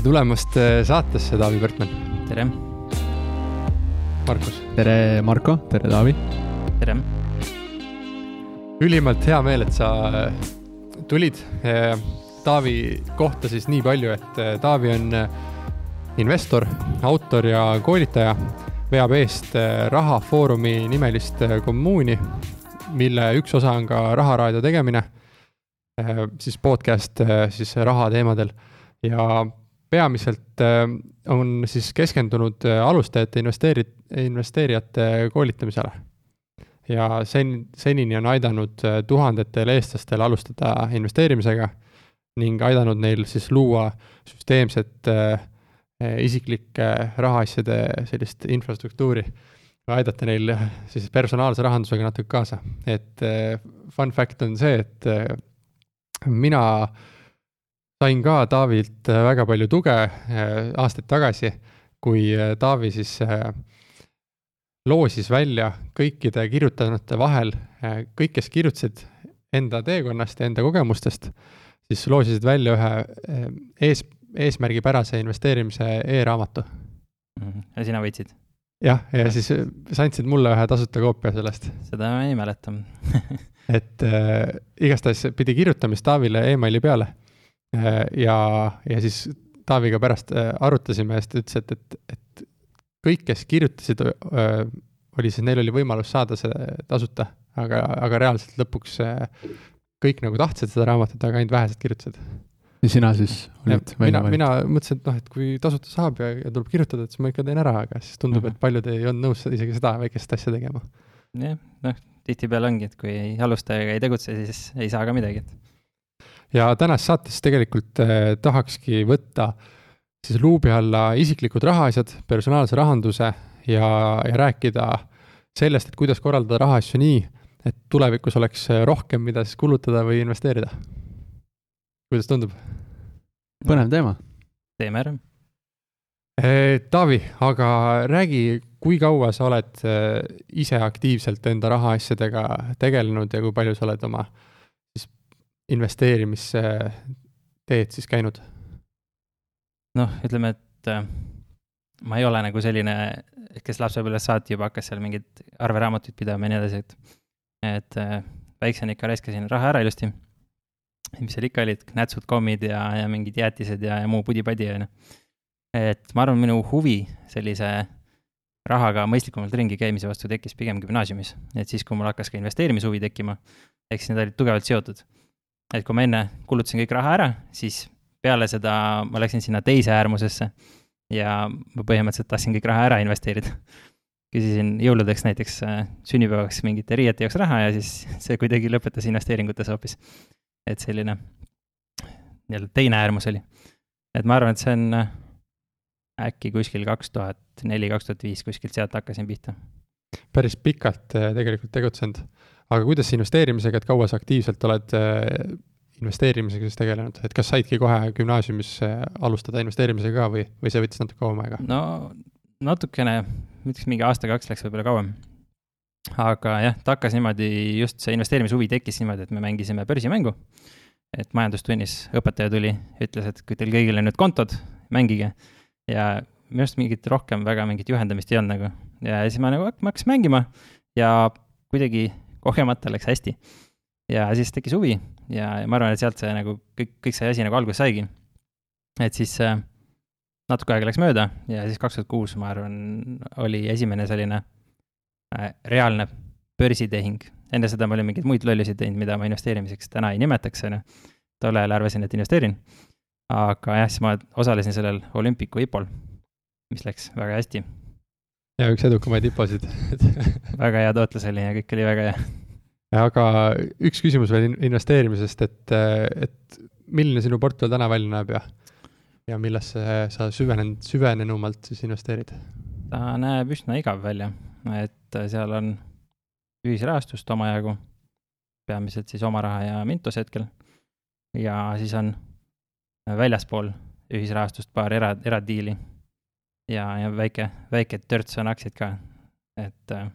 tere tulemast äh, saatesse, Taavi Pörtman. tere. Markus. tere, Marko, tere, Taavi. tere. ülimalt hea meel, et sa äh, tulid. Taavi kohta siis nii palju, et äh, Taavi on investor, autor ja koolitaja, veab eest Raha Foorumi nimelist kommuuni, mille üks osa on ka Raharaadio tegemine, siis podcast siis raha teemadel ja peamiselt äh, on siis keskendunud äh, alustajate investeeri-, investeerijate koolitamisele. ja sen-, senini on aidanud äh, tuhandetel eestlastel alustada investeerimisega ning aidanud neil siis luua süsteemset isiklike rahaasjade sellist infrastruktuuri, aidata neil siis personaalse rahandusega natuke kaasa, et fun fact on see, et mina äh, sain ka Taavilt äh, väga palju tuge äh, aastaid tagasi, kui äh, Taavi siis loosis välja kõikide kirjutanute vahel, kõik, kes kirjutasid enda teekonnast ja enda kogemustest, siis loosisid välja ühe ees, eesmärgipärase investeerimise e-raamatu. Mhm. ja sina võitsid? jah, ja siis sa andsid mulle ühe tasuta koopia sellest. seda ma ei mäleta et äh, igastahes pidi kirjutamist Taavile emaili peale ja, ja siis Taaviga pärast äh, arutasime ja siis ta ütles, et, et, et kõik, kes kirjutasid, oli siis, neil oli võimalus saada see tasuta, aga, aga reaalselt lõpuks kõik nagu tahtsid seda raamatut, aga ainult vähesed kirjutasid. ja sina siis olid välja valitud? mina mõtlesin, et noh, et kui tasuta saab ja, ja tuleb kirjutada, et siis ma ikka teen ära, aga siis tundub -hmm. et paljud ei olnud nõus isegi seda väikest asja tegema. jah, noh, tihtipeale ongi, et kui alustajaga ei tegutse, siis ei saa ka midagi, et ja tänast saates tegelikult eh, tahakski võtta siis luubi alla isiklikud rahaasjad, personaalse rahanduse ja, ja rääkida sellest, et kuidas korraldada rahaasju nii, et tulevikus oleks rohkem, mida siis kulutada või investeerida. kuidas tundub? põnev teema. teeme ära. Eh, Taavi, aga räägi, kui kaua sa oled eh, ise aktiivselt enda rahaasjadega tegelenud ja kui palju sa oled oma äh, investeerimisteed siis käinud? noh, ütleme, et äh, ma ei ole nagu selline, kes lapsepõlvest saati juba hakkas seal mingeid arveraamatuid pidama ja nii edasi, et, et äh, väiksena ikka raiskasin raha ära ilusti. mis seal ikka olid, nätsud, kommid ja, ja mingid jäätised ja, ja muu pudi-padi, on ju. et ma arvan, minu huvi sellise rahaga mõistlikumalt ringi käimise vastu tekkis pigem gümnaasiumis, et siis, kui mul hakkas ka investeerimishuvi tekkima, eks need olid tugevalt seotud et kui ma enne kulutasin kõik raha ära, siis peale seda ma läksin sinna teise äärmusesse ja ma põhimõtteliselt tahtsin kõik raha ära investeerida. küsisin jõuludeks näiteks äh, sünnipäevaks mingite riiete jaoks raha ja siis see kuidagi lõpetas investeeringutes hoopis. et selline nii-öelda teine äärmus oli. et ma arvan, et see on äh, äkki kuskil kaks tuhat neli, kaks tuhat viis, kuskilt sealt hakkasin pihta. päris pikalt äh, tegelikult tegutsenud aga kuidas investeerimisega, et kaua sa aktiivselt oled äh, investeerimisega siis tegelenud, et kas saidki kohe gümnaasiumis alustada investeerimisega ka või, või see võttis natuke kauem aega? no natukene, ma ütleks mingi aasta-kaks läks võib-olla kauem. aga jah, ta hakkas niimoodi, just see investeerimishuvi tekkis niimoodi, et me mängisime börsimängu. et majandustunnis õpetaja tuli, ütles, et kui teil kõigil on nüüd kontod, mängige. ja minu arust mingit rohkem väga mingit juhendamist ei olnud nagu ja siis ma nagu, ma hakkasin mängima ja kuidagi kogemata läks hästi. ja siis tekkis huvi ja, ja ma arvan, et sealt see nagu kõik, kõik see asi nagu alguse saigi. et siis äh, natuke aega läks mööda ja siis kaks tuhat kuus, ma arvan, oli esimene selline äh, reaalne börsitehing. enne seda ma olin mingeid muid lollusid teinud, mida ma investeerimiseks täna ei nimetaks, on ju. tol ajal arvasin, et investeerin. aga jah, siis ma osalesin sellel olümpiku IPO-l, mis läks väga hästi ja üks edukamaid IPO-sid väga hea tootlus oli ja kõik oli väga hea. aga üks küsimus veel investeerimisest, et, et milline sinu portfell täna välja näeb ja, ja millesse sa süvenenud, süvenenumalt siis investeerid? ta näeb üsna igav välja, et seal on ühisrahastust omajagu, peamiselt siis oma raha ja Mintos hetkel. ja siis on väljaspool ühisrahastust paar era, eradiili ja, ja väike, väike törts on aktsiaid ka, et äh,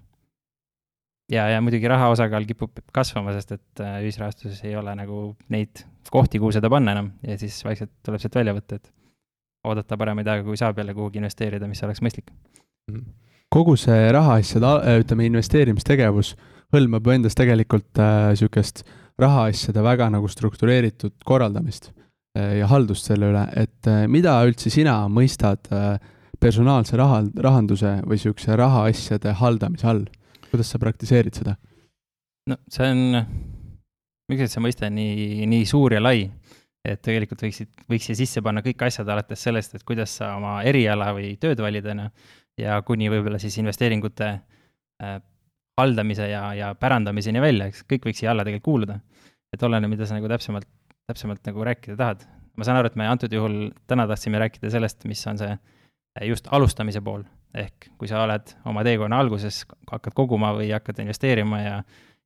ja, ja muidugi raha osakaal kipub kasvama, sest et äh, ühisrahastuses ei ole nagu neid kohti, kuhu seda panna enam. Ja siis vaikselt tuleb sealt välja võtta, et oodata paremaid aegu, kui saab jälle kuhugi investeerida, mis oleks mõistlik. kogu see rahaasjade, ütleme, investeerimistegevus hõlmab endas tegelikult äh, rahaasjade väga nagu struktureeritud korraldamist äh, ja haldust selle üle, et äh, mida üldse sina mõistad äh, personaalse raha, rahanduse või niisuguse rahaasjade haldamise all? kuidas sa praktiseerid seda? no see on, miks see mõiste on nii, nii suur ja lai, et tegelikult võiksid, võiks siia sisse panna kõik asjad alates sellest, et kuidas sa oma eriala või tööd valid, on ju, ja kuni võib-olla siis investeeringute äh, haldamise ja, ja pärandamiseni välja, eks, kõik võiks siia alla tegelikult kuuluda. et oleneb, mida sa nagu täpsemalt, täpsemalt nagu rääkida tahad. ma saan aru, et me antud juhul täna tahtsime rääkida sellest, mis on see just alustamise pool, ehk kui sa oled oma teekonna alguses, hakkad koguma või hakkad investeerima ja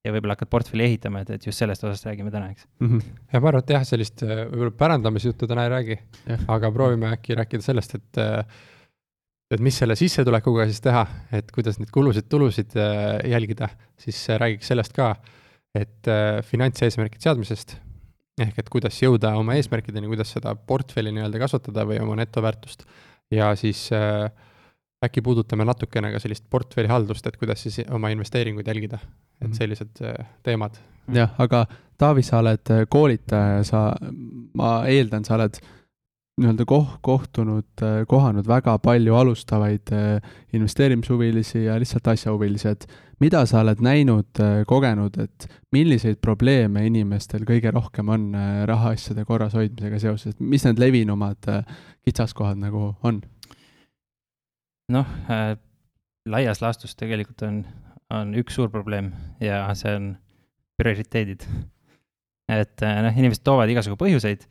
ja võib-olla hakkad portfelli ehitama, et, et just sellest osast räägime täna, eks mm. -hmm. ja ma arvan, et jah, sellist äh, võib-olla pärandamise juttu täna ei räägi, aga proovime äkki rääkida sellest, et äh, et mis selle sissetulekuga siis teha, et kuidas neid kulusid-tulusid äh, jälgida, siis räägiks sellest ka, et finantseesmärkide seadmisest, ehk et kuidas jõuda oma eesmärkideni, kuidas seda portfelli nii-öelda kasvatada või oma netoväärtust. Ja siis äkki puudutame natukene ka sellist portfelli haldust, et kuidas siis oma investeeringuid jälgida, et mhm. sellised teemad. jah, aga Taavi, sa oled koolitaja ja sa, ma eeldan, sa oled nii-öelda koh-, kohtunud, äh, kohanud väga palju alustavaid äh, investeerimishuvilisi ja lihtsalt asjahuvilisi, et mida sa oled näinud, äh, kogenud, et milliseid probleeme inimestel kõige rohkem on rahaasjade korras hoidmisega seoses, et mis need levinumad kitsaskohad nagu on? noh äh,, laias laastus tegelikult on, on üks suur probleem ja see on prioriteedid. et noh, inimesed toovad igasugu põhjuseid,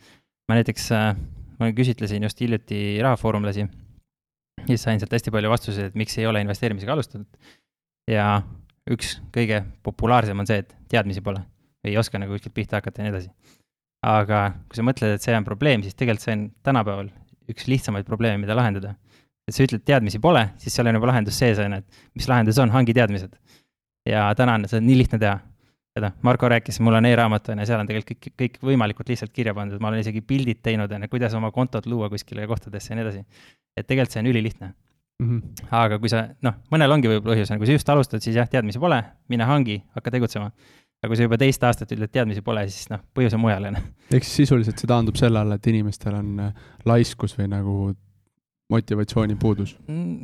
ma näiteks äh, ma küsitlesin just hiljuti rahafoorumlasi ja siis sain sealt hästi palju vastuseid, et miks ei ole investeerimisega alustatud. ja üks kõige populaarsem on see, et teadmisi pole, ei oska nagu kuskilt pihta hakata ja nii edasi. aga kui sa mõtled, et see on probleem, siis tegelikult see on tänapäeval üks lihtsamaid probleeme, mida lahendada. et sa ütled, teadmisi pole, siis seal on juba lahendus sees, on ju, et mis lahendus on, hangi teadmised. ja täna on seda nii lihtne teha seda, Marko rääkis, mul on e-raamat on ju, seal on tegelikult kõik, kõik võimalikult lihtsalt kirja pandud, ma olen isegi pildid teinud on ju, kuidas oma kontot luua kuskile kohtadesse ja nii edasi. et tegelikult see on ülilihtne mm. -hmm. aga kui sa, noh, mõnel ongi võib-olla põhjus, kui sa just alustad, siis jah, teadmisi pole, mine hangi, hakka tegutsema. aga kui sa juba teist aastat ütled, teadmisi pole, siis noh, põhjus on mujal, on ju. ehk siis sisuliselt see taandub selle alla, et inimestel on äh, laiskus või nagu motivatsiooni puudus mm,?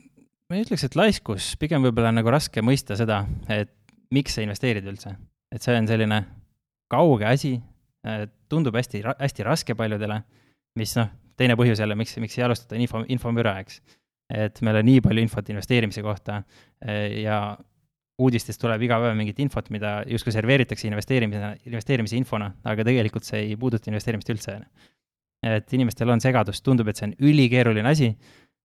ma ei ütleks, et laiskus, pigem võib-olla on nagu raske mõista seda, et miks sa investeerid üldse et see on selline kauge asi, äh, tundub hästi, hästi raske paljudele, mis noh, teine põhjus jälle, miks, miks ei alustata, info, infomüra, eks. et meil on nii palju infot investeerimise kohta äh, ja uudistest tuleb iga päev mingit infot, mida justkui serveeritakse investeerimise, investeerimise infona, aga tegelikult see ei puuduta investeerimist üldse. et inimestel on segadus, tundub, et see on ülikeeruline asi,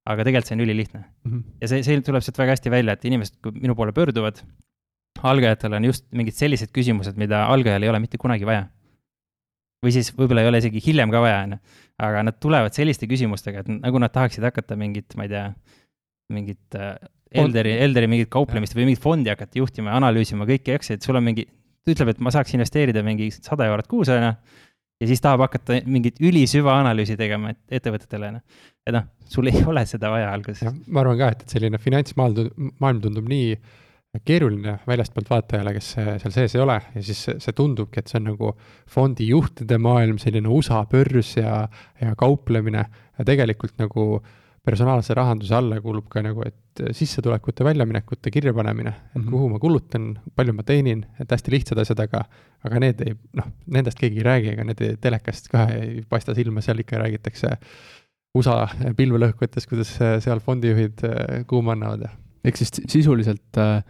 aga tegelikult see on ülilihtne mm. -hmm. ja see, see tuleb sealt väga hästi välja, et inimesed, minu poole pöörduvad, algajatel on just mingid sellised küsimused, mida algajal ei ole mitte kunagi vaja. või siis võib-olla ei ole isegi hiljem ka vaja, on ju. aga nad tulevad selliste küsimustega, et nagu nad tahaksid hakata mingit, ma ei tea, mingit äh, Elderi, Elderi mingit kauplemist või mingit fondi hakata juhtima ja analüüsima kõiki asju, et sul on mingi, ta ütleb, et ma saaks investeerida mingi sada eurot kuus, on ju, ja siis tahab hakata mingit ülisüvaanalüüsi tegema ettevõtetele, ju. et noh, sul ei ole seda vaja alguses. ma arvan ka, et, et selline finantsmaailm, maailm tundub nii äh, keeruline väljastpoolt vaatajale, kes seal sees ei ole. Ja siis see tundubki, et see on nagu fondijuhtide maailm, selline USA börs ja, ja kauplemine. Ja tegelikult nagu personaalse rahanduse alla kuulub ka nagu, et sissetulekute, väljaminekute kirjapanemine, et mm -hmm. kuhu ma kulutan, palju ma teenin, et hästi lihtsad asjad, aga, aga need ei, noh, nendest keegi ei räägi, ega need telekast ka ei paista silma, seal ikka räägitakse USA pilvelõhkujatest, kuidas seal fondijuhid kuuma annavad ja ehk siis sisuliselt äh,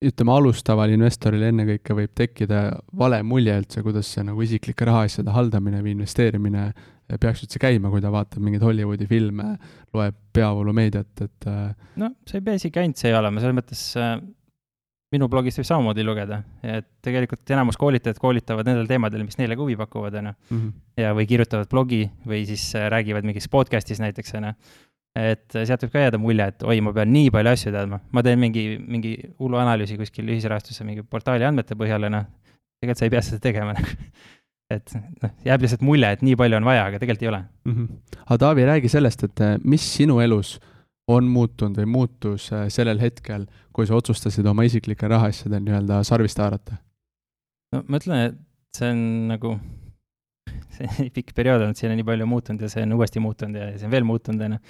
ütleme, alustaval investoril ennekõike võib tekkida vale mulje üldse, kuidas see nagu isiklike rahaasjade haldamine või investeerimine eh, peaks üldse käima, kui ta vaatab mingeid Hollywoodi filme, loeb peavoolumeediat, et eh, no see ei pea isegi ainult see olema, selles mõttes äh, minu blogist võib samamoodi lugeda, et tegelikult enamus koolitajad koolitavad nendel teemadel, mis neile ka huvi pakuvad, on ju. Mhm. ja, või kirjutavad blogi või siis räägivad mingis podcast'is näiteks, on ju et sealt võib ka jääda mulje, et oi, ma pean nii palju asju teadma, ma teen mingi, mingi hullu analüüsi kuskil ühisrahastuse mingi portaali andmete põhjal ja noh, tegelikult sa ei pea seda tegema nagu et noh, jääb lihtsalt mulje, et nii palju on vaja, aga tegelikult ei ole mm. -hmm. aga Taavi, räägi sellest, et äh, mis sinu elus on muutunud või muutus äh, sellel hetkel, kui sa otsustasid oma isiklike rahaasjadel nii-öelda sarvist haarata? no ma ütlen, et see on nagu, see pikk periood olnud, siin on nii palju muutunud ja see on uuesti muutunud ja see on veel muutunud, on ju.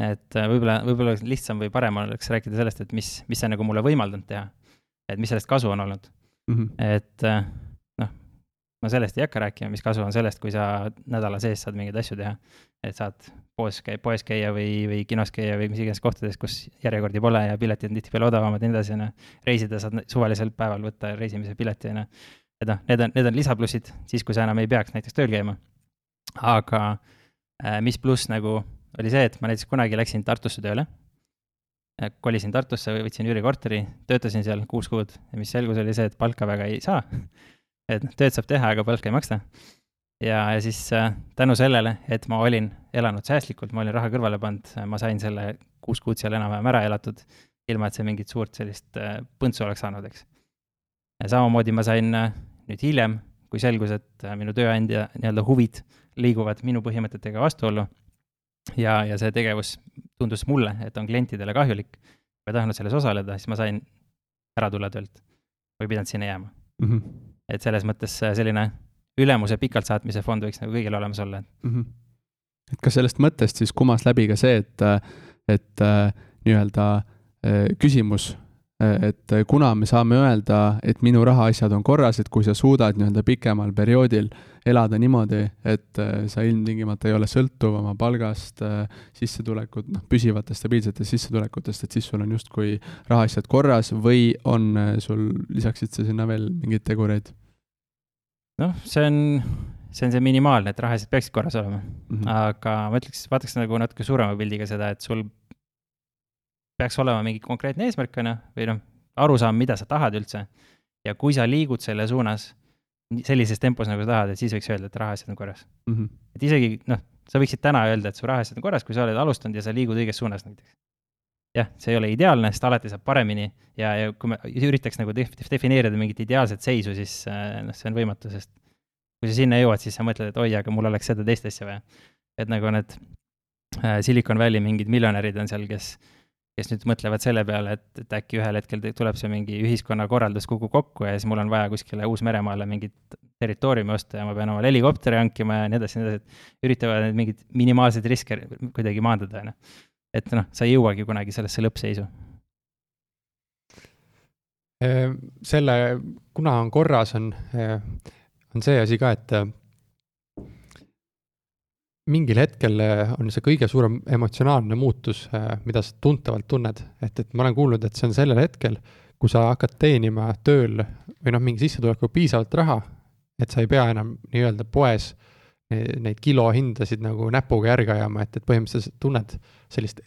Et äh, võib-olla, võib-olla lihtsam või parem oleks rääkida sellest, et mis, mis see nagu mulle võimaldanud teha. et mis sellest kasu on olnud mm. -hmm. et ma sellest ei hakka rääkima, mis kasu on sellest, kui sa nädala sees saad mingeid asju teha. et saad poes käia, poes käia või, või kinos käia või mis iganes kohtades, kus järjekordi pole ja piletid on tihtipeale odavamad ja nii edasi, on ju. reisida saad suvalisel päeval võtta reisimise pileti, on ju. et noh, need on, need on lisaplussid siis, kui sa enam ei peaks näiteks tööl käima. aga äh, mis pluss nagu oli see, et ma näiteks kunagi läksin Tartusse tööle kolisin Tartusse, võtsin üürikorteri, töötasin seal kuus kuud ja mis selgus, oli see, et palka väga ei saa et noh, tööd saab teha, aga palka ei maksta. ja, ja siis äh, tänu sellele, et ma olin elanud säästlikult, ma olin raha kõrvale pannud, ma sain selle kuus kuud seal enam-vähem ära elatud, ilma et see mingit suurt sellist äh, põntsu oleks saanud, eks. samamoodi ma sain äh, nüüd hiljem, kui selgus, et minu tööandja nii-öelda huvid liiguvad minu põhimõtetega vastuollu ja, ja see tegevus tundus mulle, et on klientidele kahjulik, ma ei tahtnud selles osaleda, siis ma sain ära tulla töölt või pidanud sinna jääma mm. -hmm et selles mõttes äh, selline ülemuse pikalt saatmise fond võiks nagu kõigil olemas olla mm. -hmm. et kas sellest mõttest siis kumas läbi ka see, et, äh, et äh, nii-öelda küsimus et kuna me saame öelda, et minu rahaasjad on korras, et kui sa suudad nii-öelda pikemal perioodil elada niimoodi, et äh, sa ilmtingimata ei ole sõltuv oma palgast, äh, sissetulekut, noh, püsivatest stabiilsetest sissetulekutest, et siis sul on justkui rahaasjad korras või on äh, sul, lisaksid sa sinna veel mingeid tegureid? noh, see on, see on see minimaalne, et rahaasjad peaksid korras olema mm. -hmm. aga ma ütleks, vaataks nagu natuke suurema pildiga seda, et sul peaks olema mingi konkreetne eesmärk, on ju, või noh, arusaam, mida sa tahad üldse. ja kui sa liigud selle suunas sellises tempos, nagu sa tahad, et siis võiks öelda, et rahaasjad on korras mm. -hmm. et isegi noh, sa võiksid täna öelda, et su rahaasjad on korras, kui sa oled alustanud ja sa liigud õiges suunas näiteks. jah, see ei ole ideaalne, sest alati saab paremini ja, ja kui me üritaks nagu def defineerida mingit ideaalset seisu, siis noh, see on võimatu, sest kui sa sinna jõuad, siis sa mõtled, et oi, aga mul oleks seda teist asja vaja. et nagu need äh, Silicon Valley mingid miljonärid on seal, kes kes nüüd mõtlevad selle peale, et, et äkki ühel hetkel tuleb see mingi ühiskonnakorraldus kukub kokku ja siis mul on vaja kuskile Uus-Meremaale mingit territooriumi osta ja ma pean omale helikopteri hankima ja nii edasi ja nii edasi, et üritavad neid mingeid minimaalseid riske kuidagi maandada, on ju. et noh, sa ei jõuagi kunagi sellesse lõppseisu. Ehm, selle, kuna on korras, on, eh, on see asi ka, et mingil hetkel äh, on see kõige suurem emotsionaalne muutus, äh, mida sa tuntavalt tunned, et, et ma olen kuulnud, et see on sellel hetkel, kui sa hakkad teenima tööl või noh, mingi sissetulekuga piisavalt raha, et sa ei pea enam nii-öelda poes neid kilohindasid nagu näpuga järge ajama, et, et põhimõtteliselt tunned sellist,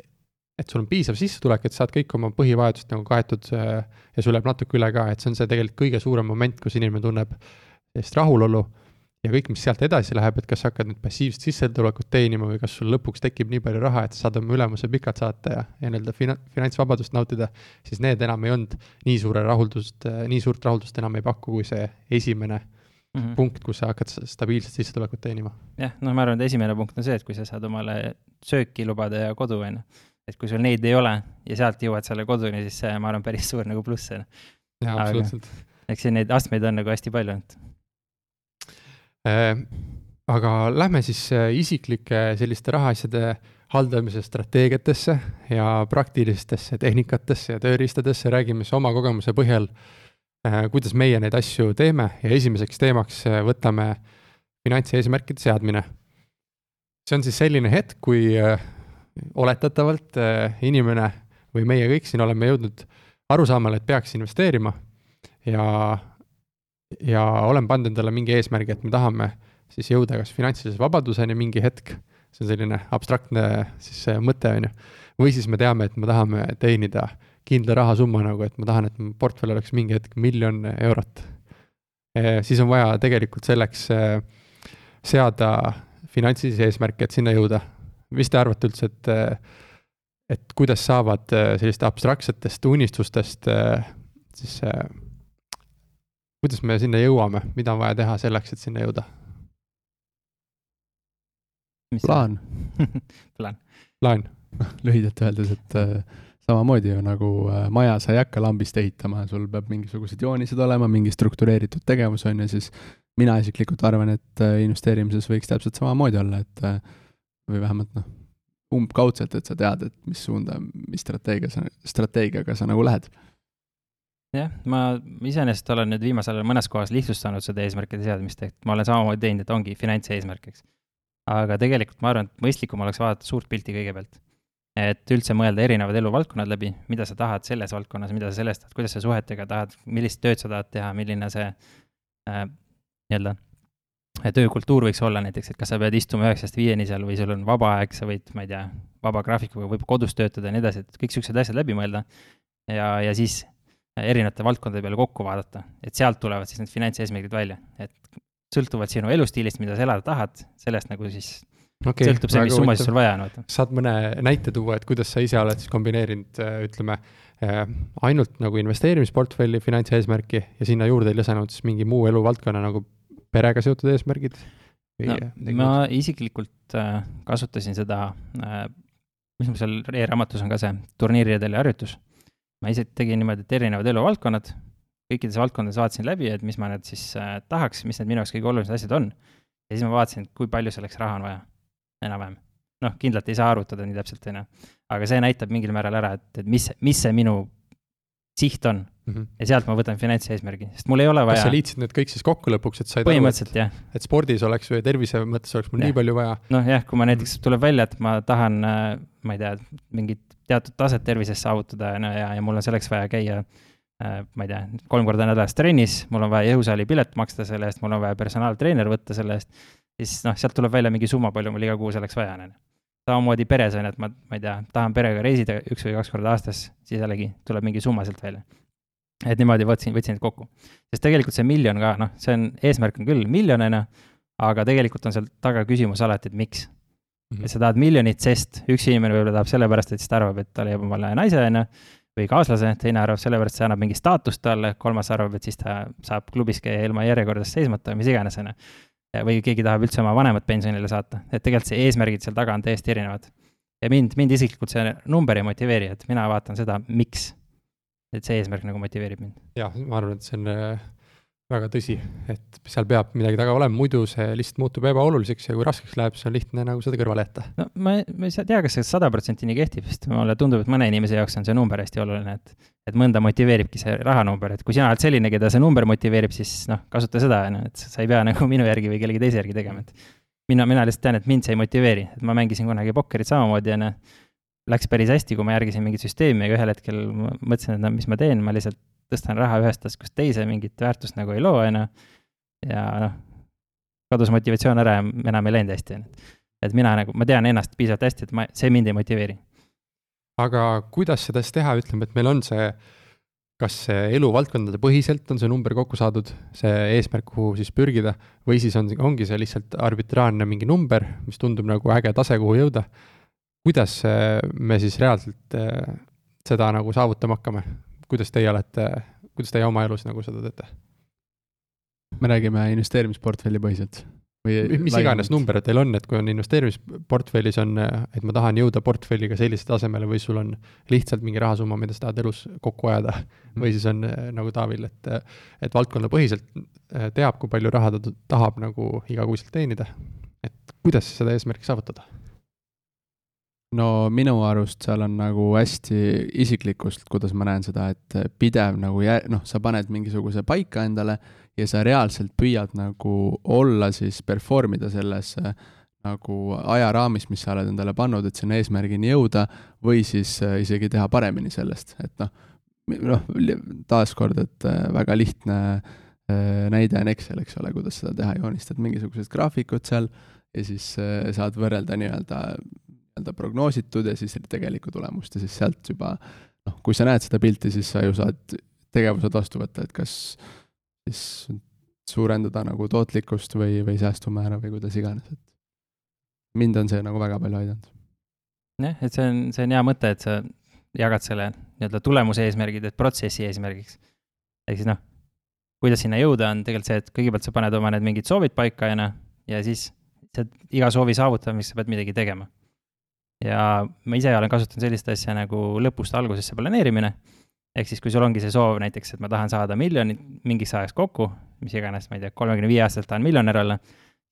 et sul on piisav sissetulek, et saad kõik oma põhivajadused nagu kaetud äh, ja sul jääb natuke üle ka, et see on see tegelikult kõige suurem moment, kus inimene tunneb sellist rahulolu ja kõik, mis sealt edasi läheb, et kas sa hakkad nüüd passiivset sissetulekut teenima või kas sul lõpuks tekib nii palju raha, et sa saad oma ülemuse pikalt saata ja, ja nii-öelda fina-, finantsvabadust nautida, siis need enam ei olnud nii suure rahuldust, nii suurt rahuldust enam ei paku, kui see esimene mm -hmm. punkt, kus sa hakkad stabiilset sissetulekut teenima. jah, noh, ma arvan, et esimene punkt on see, et kui sa saad omale sööki lubada ja kodu, on ju. et kui sul neid ei ole ja sealt jõuad selle koduni, siis see, ma arvan, päris suur nagu pluss, on jaa, absoluutselt. eks siin neid astmeid on nagu hästi palju, et aga lähme siis äh, isiklike selliste rahaasjade haldamise strateegiatesse ja praktilistesse tehnikatesse ja tööriistadesse, räägime siis oma kogemuse põhjal, äh, kuidas meie neid asju teeme. Ja esimeseks teemaks võtame finantseesmärkide seadmine. see on siis selline hetk, kui oletatavalt inimene või meie kõik siin oleme jõudnud arusaamale, et peaks investeerima. Ja ja olen pannud endale mingi eesmärgi, et me tahame siis jõuda kas finantsilise vabaduseni mingi hetk, see on selline abstraktne siis mõte, on ju, või siis me teame, et me tahame teenida kindla rahasumma nagu, et ma tahan, et mu portfell oleks mingi hetk miljon eurot. siis on vaja tegelikult selleks eh, seada finantsilisi eesmärke, et sinna jõuda. mis te arvate üldse, et, eh, et kuidas saavad eh, selliste abstraktsetest unistustest siis kuidas me sinna jõuame, mida on vaja teha selleks, et sinna jõuda? plaan plaan. plaan lühidalt öeldes, et äh, samamoodi ju nagu äh, maja sa ei hakka lambist ehitama, sul peab mingisugused joonised olema, mingi struktureeritud tegevus on ju, siis mina isiklikult arvan, et äh, investeerimises võiks täpselt samamoodi olla, et äh, või vähemalt noh, umbkaudselt, et sa tead, et mis suunda, mis strateegia sa, strateegiaga sa nagu lähed jah, ma iseenesest olen nüüd viimasel ajal mõnes kohas lihtsustanud seda eesmärkide seadmist, et ma olen samamoodi teinud, et ongi finantseesmärk, eks. aga tegelikult ma arvan, et mõistlikum oleks vaadata suurt pilti kõigepealt. et üldse mõelda erinevad eluvaldkonnad läbi, mida sa tahad selles valdkonnas, mida sa sellest tahad, kuidas sa suhetega tahad, millist tööd sa tahad teha, milline see äh, nii-öelda töökultuur võiks olla näiteks, et kas sa pead istuma üheksast viieni seal või sul on vaba aeg, sa võid, ma ei tea, vaba graafikuga võib kodus töötada ja nii edasi, et kõik siuksed asjad läbi mõelda. ja, ja siis erinevate valdkondade peale kokku vaadata, et sealt tulevad siis need finantseesmärgid välja, et sõltuvalt sinu elustiilist, mida sa elada tahad, sellest nagu siis okay, sõltub see, mis summasid sul vaja on, vaata. saad mõne näite tuua, et kuidas sa ise oled siis kombineerinud, ütleme, äh, ainult nagu investeerimisportfelli finantseesmärki ja sinna juurde lisanud siis mingi muu eluvaldkonna nagu perega seotud eesmärgid? no ma isiklikult äh, kasutasin seda äh,, mis mul seal e-raamatus on ka see turniiridel ja harjutus ma ise tegin niimoodi, et erinevad eluvaldkonnad, kõikides valdkondades vaatasin läbi, et mis ma nüüd siis äh, tahaks, mis need minu jaoks kõige olulisemad asjad on. ja siis ma vaatasin, kui palju selleks raha on vaja, enam-vähem. noh, kindlalt ei saa arvutada nii täpselt, on ju. aga see näitab mingil määral ära, et, et mis, mis see minu siht on mm. -hmm. ja sealt ma võtan finantseesmärgi, sest mul ei ole vaja. kas sa liitsid need kõik siis kokku lõpuks, et said aru, jah. et spordis oleks või tervise mõttes oleks mul ja. nii palju vaja? noh jah, kui ma näiteks, tuleb välja, et ma tahan, äh, ma ei tea, mingit teatud taset tervises saavutada, ju, ja, ja mul on selleks vaja käia äh, ma ei tea, kolm korda nädalas trennis, mul on vaja jõusaali pilet maksta selle eest, mul on vaja personaaltreener võtta selle eest, siis noh, sealt tuleb välja mingi summa, palju mul iga kuu selleks vaja on, samamoodi peres on ju, et ma, ma ei tea, tahan perega reisida üks või kaks korda aastas, siis jällegi tuleb mingi summa sealt välja. et niimoodi võtsin, võtsin need kokku. sest tegelikult see miljon ka, noh, see on, eesmärk on küll miljon, on ju, aga tegelikult on seal taga küsimus alati, et miks et sa tahad miljonit, sest üks inimene võib-olla tahab sellepärast, et siis ta arvab, et ta leiab omale naise, on ju, või kaaslase, teine arvab sellepärast, see annab mingi staatust talle, kolmas arvab, et siis ta saab klubis käia ilma järjekordas seismata või mis iganes, on ju. või keegi tahab üldse oma vanemat pensionile saata, et tegelikult see eesmärgid seal taga on täiesti erinevad. ja mind, mind isiklikult see number ei motiveeri, et mina vaatan seda, miks. et see eesmärk nagu motiveerib mind. jah, ma arvan, et see on äh, väga tõsi, et seal peab midagi taga olema, muidu see lihtsalt muutub ebaoluliseks ja kui raskeks läheb, siis on lihtne nagu seda kõrvale jätta. no ma, ma ei tea, kas see sada protsenti nii kehtib, sest mulle tundub, et mõne inimese jaoks on see number hästi oluline, et et mõnda motiveeribki see rahanumber, et kui sina oled selline, keda see number motiveerib, siis noh, kasuta seda, on ju, et sa ei pea nagu minu järgi või kellegi teise järgi tegema, et mina, mina lihtsalt tean, et mind see ei motiveeri, et ma mängisin kunagi pokkerit samamoodi, on ju, läks päris hästi, kui ma järgisin mingit süsteemi, aga ühel hetkel mõtlesin, et no mis ma teen, ma lihtsalt tõstan raha ühest taskust teise, mingit väärtust nagu ei loo, on ju. ja noh, kadus motivatsioon ära ja enam ei läinud hästi, on ju. et mina nagu, ma tean ennast piisavalt hästi, et ma, see mind ei motiveeri. aga kuidas seda siis teha, ütleme, et meil on see, kas see eluvaldkondade põhiselt on see number kokku saadud, see eesmärk, kuhu siis pürgida, või siis on, ongi see lihtsalt arbitraarne mingi number, mis tundub nagu äge tase, kuhu jõuda. kuidas me siis reaalselt eh, seda nagu saavutama hakkame, kuidas teie olete, kuidas teie oma elus nagu seda teete? me räägime investeerimisportfelli põhiselt või mis iganes number teil on, et kui on investeerimisportfellis on, et ma tahan jõuda portfelliga sellise tasemele või sul on lihtsalt mingi rahasumma, mida sa tahad elus kokku ajada mm. või siis on nagu Taavil, et, et valdkonnapõhiselt eh, teab, kui palju raha ta tahab nagu igakuiselt teenida. et kuidas seda eesmärki saavutada? No minu arust seal on nagu hästi isiklikust, kuidas ma näen seda, et pidev nagu jä-, noh, sa paned mingisuguse paika endale ja sa reaalselt püüad nagu olla siis, perform ida selles nagu ajaraamis, mis sa oled endale pannud, et sinna eesmärgini jõuda, või siis äh, isegi teha paremini sellest, et noh, noh, taaskord, et äh, väga lihtne äh, näide on Excel, eks ole, kuidas seda teha, joonistad mingisugused graafikud seal ja siis saad võrrelda nii-öelda nii-öelda prognoositud ja siis tegelikku tulemust ja siis sealt juba noh, kui sa näed seda pilti, siis sa ju saad tegevused vastu võtta, et kas siis suurendada nagu tootlikkust või, või säästumäära või kuidas iganes, et mind on see nagu väga palju aidanud. jah, et see on, see on hea mõte, et sa jagad selle nii-öelda tulemuse eesmärgid, et protsessi eesmärgiks. ehk siis noh, kuidas sinna jõuda, on tegelikult see, et kõigepealt sa paned oma need mingid soovid paika ja noh, ja siis sa iga soovi saavutamiseks sa pead midagi tegema. Ja ma ise olen kasutanud sellist asja nagu lõpust algusesse planeerimine. ehk siis, kui sul ongi see soov näiteks, et ma tahan saada miljonit mingiks ajaks kokku, mis iganes, ma ei tea, kolmekümne viie aastaselt tahan miljonär olla,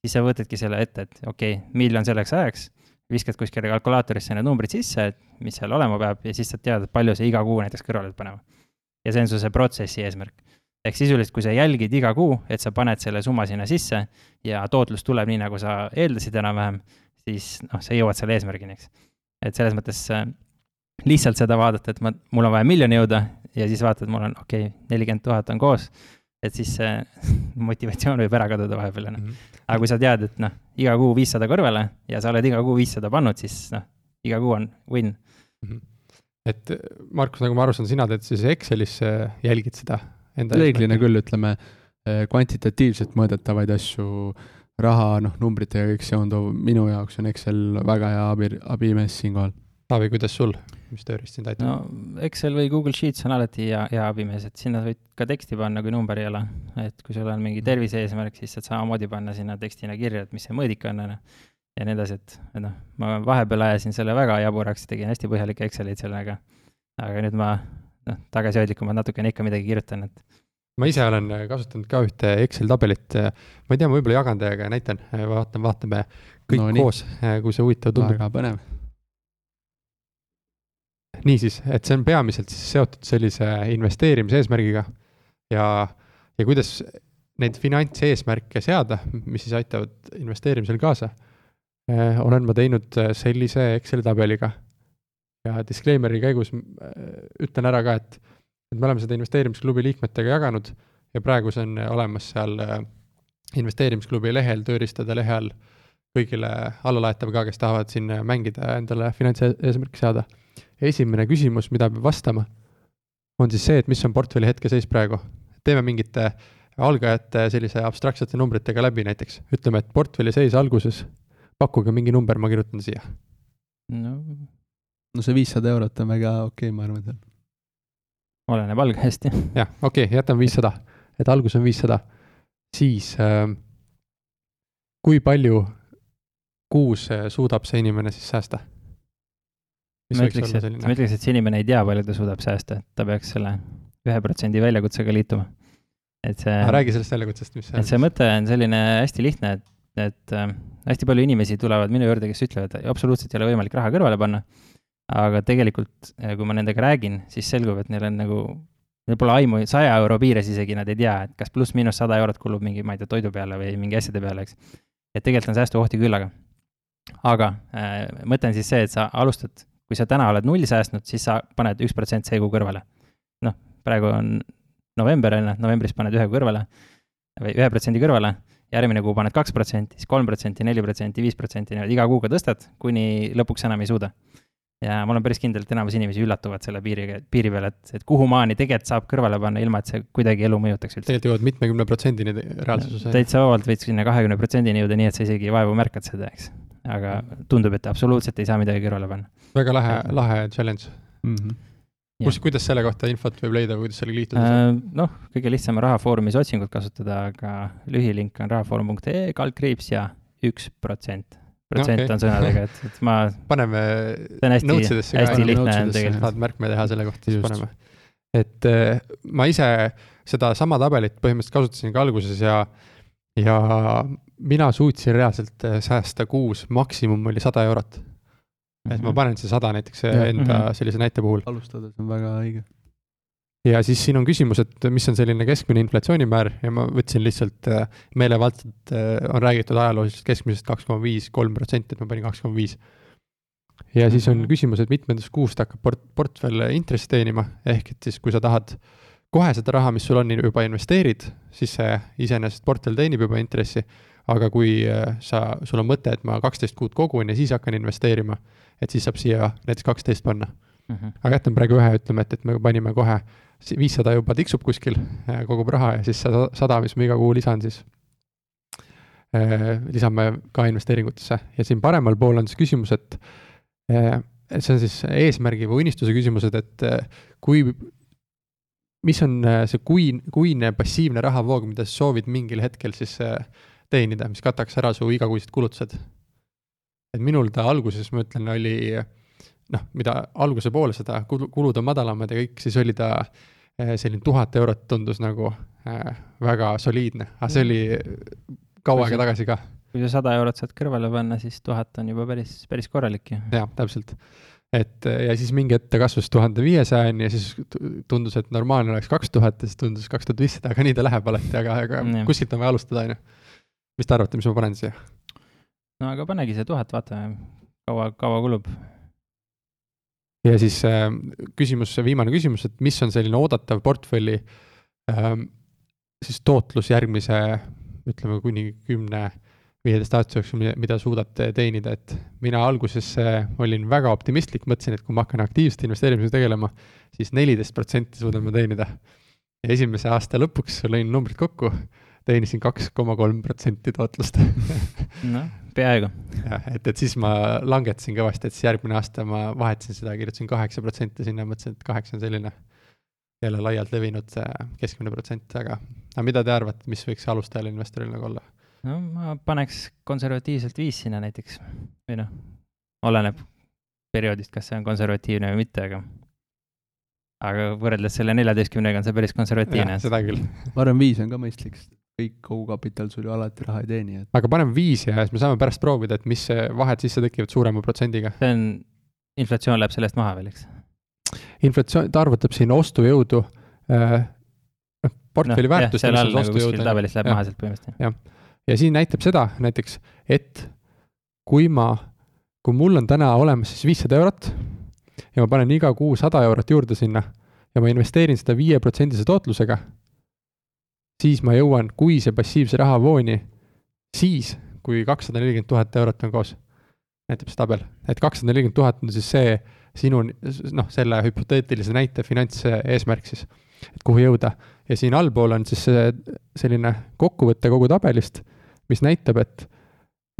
siis sa võtadki selle ette, et okei okay,, miljon selleks ajaks, viskad kuskile kalkulaatorisse need numbrid sisse, et mis seal olema peab ja siis sa tead, et palju sa iga kuu näiteks kõrvale pead panema. ja see on su see protsessi eesmärk ehk sisuliselt, kui sa jälgid iga kuu, et sa paned selle summa sinna sisse ja tootlus tuleb nii, nagu sa eeldasid enam-vähem, siis noh, sa jõuad selle eesmärgini, eks. et selles mõttes äh, lihtsalt seda vaadata, et ma, mul on vaja miljoni jõuda ja siis vaatad, mul on okei okay,, nelikümmend tuhat on koos, et siis see motivatsioon võib ära kaduda vahepeal, on ju. aga kui sa tead, et noh, iga kuu viissada kõrvale ja sa oled iga kuu viissada pannud, siis noh, iga kuu on win mm. -hmm. et Markus, nagu ma aru saan, sina teed siis Excelis jälgid seda reeglina küll, ütleme, eh, kvantitatiivselt mõõdetavaid asju, raha, noh, numbritega kõik seonduv, minu jaoks on Excel väga hea abi, abimees siinkohal. Taavi, kuidas sul, mis tööriist sind aitab? no Excel või Google Sheets on alati hea, hea abimees, et sinna võid ka teksti panna, kui number ei ole. et kui sul on mingi tervise eesmärk, siis saad samamoodi panna sinna tekstina kirja, et mis see mõõdik on, on ju. ja nii edasi, et, et noh, ma vahepeal ajasin selle väga jaburaks, tegin hästi põhjalikke Exceleid sellega. aga nüüd ma noh, tagasihoidlikumalt natukene ikka midagi kirjutan, et. ma ise olen kasutanud ka ühte Excel tabelit, ma ei tea, ma võib-olla jagan teiega ja näitan, vaatame, vaatame kõik no, koos, kui see huvitav tundub. väga põnev. niisiis, et see on peamiselt siis seotud sellise investeerimise eesmärgiga ja, ja kuidas neid finantseesmärke seada, mis siis aitavad investeerimisel kaasa, olen ma teinud sellise Exceli tabeliga ja disclaimer'i käigus äh, ütlen ära ka, et, et me oleme seda investeerimisklubi liikmetega jaganud ja praegu see on olemas seal äh, investeerimisklubi lehel, tööriistade lehe all kõigile allalaetav ka, kes tahavad siin mängida, endale finantseesmärki saada. esimene küsimus, mida peab vastama, on siis see, et mis on portfelli hetkeseis praegu. teeme mingite algajate sellise abstraktsete numbritega läbi näiteks, ütleme, et portfelli seis alguses, pakkuge mingi number, ma kirjutan siia. no no see viissada eurot on väga okei okay,, ma arvan, seal. oleneb algajast, jah. jah, okei okay,, jätame viissada, et algus on viissada. siis äh, kui palju kuus äh, suudab see inimene siis säästa? ma ütleks, et, ma ütleks, et see inimene ei tea, palju ta suudab säästa, et ta peaks selle ühe protsendi väljakutsega liituma. et see. räägi sellest väljakutsest, mis see on. et see mõte on selline hästi lihtne, et, et äh, hästi palju inimesi tulevad minu juurde, kes ütlevad, absoluutselt ei ole võimalik raha kõrvale panna aga tegelikult, eh, kui ma nendega räägin, siis selgub, et neil on nagu, neil pole aimu, saja euro piires isegi nad ei tea, et kas pluss-miinus sada eurot kulub mingi, ma ei tea, toidu peale või mingi asjade peale, eks. et tegelikult on säästukohti küllaga. aga äh, mõte on siis see, et sa alustad, kui sa täna oled null säästnud, siis sa paned üks protsent see kuu kõrvale. noh, praegu on november, on ju, novembris paned ühe kõrvale või ühe protsendi kõrvale järgmine kuu paned kaks protsenti, siis kolm protsenti, neli protsenti, viis protsenti, niimoodi iga kuuga tõstad, kuni lõpuks enam ei suuda ja ma olen päris kindel, et enamus inimesi üllatuvad selle piiri, piiri peal, et, et kuhumaani tegelikult saab kõrvale panna, ilma et see kuidagi elu mõjutaks üldse. tegelikult jõuad mitmekümne protsendini reaalsuses. täitsa vabalt võid sinna kahekümne protsendini jõuda, nii et sa isegi vaevu märkad seda, eks. aga tundub, et absoluutselt ei saa midagi kõrvale panna. väga lahe, lahe challenge mm. -hmm. kus, kuidas selle kohta infot võib leida või kuidas sellega liituda äh,? noh, kõige lihtsam on Rahafoorumis otsingut kasutada, aga lühilink on rahafoorum.ee kaldkriips ja üks protsent protsent okay. on sõnadega, et, et ma. paneme notes idesse ka. hästi lihtne on tegelikult. saad märkme teha selle kohta, siis paneme. et äh, ma ise sedasama tabelit põhimõtteliselt kasutasin ka alguses ja, ja mina suutsin reaalselt äh, säästa kuus, maksimum oli sada eurot. et ma mhm. panen see sada näiteks ja, enda -hmm. sellise näite puhul. alustades on väga õige ja siis siin on küsimus, et mis on selline keskmine inflatsioonimäär ja ma võtsin lihtsalt äh, meelevaldselt, äh, on räägitud ajaloolisest keskmisest kaks koma viis, kolm protsenti, et ma panin kaks koma viis. ja siis on mhm. küsimus, et mitmendast kuust hakkab port-, portfell intressi teenima, ehk et siis, kui sa tahad kohe seda raha, mis sul on, juba investeerid, siis see iseenesest portfell teenib juba intressi, aga kui äh, sa, sul on mõte, et ma kaksteist kuud kogun ja siis hakkan investeerima, et siis saab siia näiteks kaksteist panna. -hmm. aga jätame praegu ühe, ütleme, et, et me panime kohe viissada juba tiksub kuskil, kogub raha ja siis sada, mis ma iga kuu lisan, siis äh, lisame ka investeeringutesse ja siin paremal pool on siis küsimus, et äh, see on siis eesmärgi või unistuse küsimused, et äh, kui mis on äh, see kuin-, kuine passiivne rahavoog, mida sa soovid mingil hetkel siis äh, teenida, mis kataks ära su igakuised kulutused. et minul ta alguses, ma ütlen, oli noh, mida alguse poole seda kulu, kulud on madalamad ja kõik, siis oli ta äh, selline tuhat eurot tundus nagu äh, väga soliidne, aga see oli kaua aega tagasi ka. kui sa sada eurot saad kõrvale panna, siis tuhat on juba päris, päris korralik ju. jah, täpselt et ja siis mingi hetk ta kasvas tuhande viiesajani ja siis tundus, et normaalne oleks kaks tuhat ja siis tundus kaks tuhat viissada, aga nii ta läheb alati, aga, aga mm. kuskilt on vaja alustada, on ju. mis te arvate, mis ma panen siia? no aga panegi see tuhat, vaatame, kaua, kaua kulub. Ja siis äh, küsimus, viimane küsimus, et mis on selline oodatav portfelli äh, siis tootlus järgmise, ütleme kuni kümne viieteist aasta jooksul, mida suudad teenida, et mina alguses olin väga optimistlik, mõtlesin, et kui ma hakkan aktiivselt investeerimisega tegelema, siis neliteist protsenti suudan ma teenida. ja esimese aasta lõpuks lõin numbrid kokku, teenisin kaks koma kolm protsenti tootlust noh, peaaegu. jah, et, et siis ma langetasin kõvasti, et siis järgmine aasta ma vahetasin seda, kirjutasin kaheksa protsenti sinna, mõtlesin, et kaheksa on selline jälle laialt levinud keskmine protsent, aga, aga mida te arvate, mis võiks alustajal investoril nagu olla? no ma paneks konservatiivselt viis sinna näiteks või noh, oleneb perioodist, kas see on konservatiivne või mitte, aga aga võrreldes selle neljateistkümnega on see päris konservatiivne. seda küll. ma arvan, viis on ka mõistlik, kõik kogukapital sul ju alati raha ei teeni, et. aga paneme viis ja siis me saame pärast proovida, et mis vahed sisse tekivad suurema protsendiga. see on, inflatsioon läheb sellest maha veel, eks? inflatsioon, ta arvutab siin ostujõudu äh,, noh, portfelli no, väärtust. seal all nagu kuskil tabelis läheb ja. maha sealt põhimõtteliselt. jah ja siin näitab seda näiteks, et kui ma, kui mul on täna olemas siis viissada eurot ja ma panen iga kuu sada eurot juurde sinna ja ma investeerin seda viieprotsendise tootlusega, siis ma jõuan kuise passiivse rahavooni siis, kui kakssada nelikümmend tuhat eurot on koos. näitab see tabel, et kakssada nelikümmend tuhat on siis see sinu noh, selle hüpoteetilise näite finantseesmärk siis, et kuhu jõuda. ja siin allpool on siis selline kokkuvõte kogu tabelist mis näitab, et,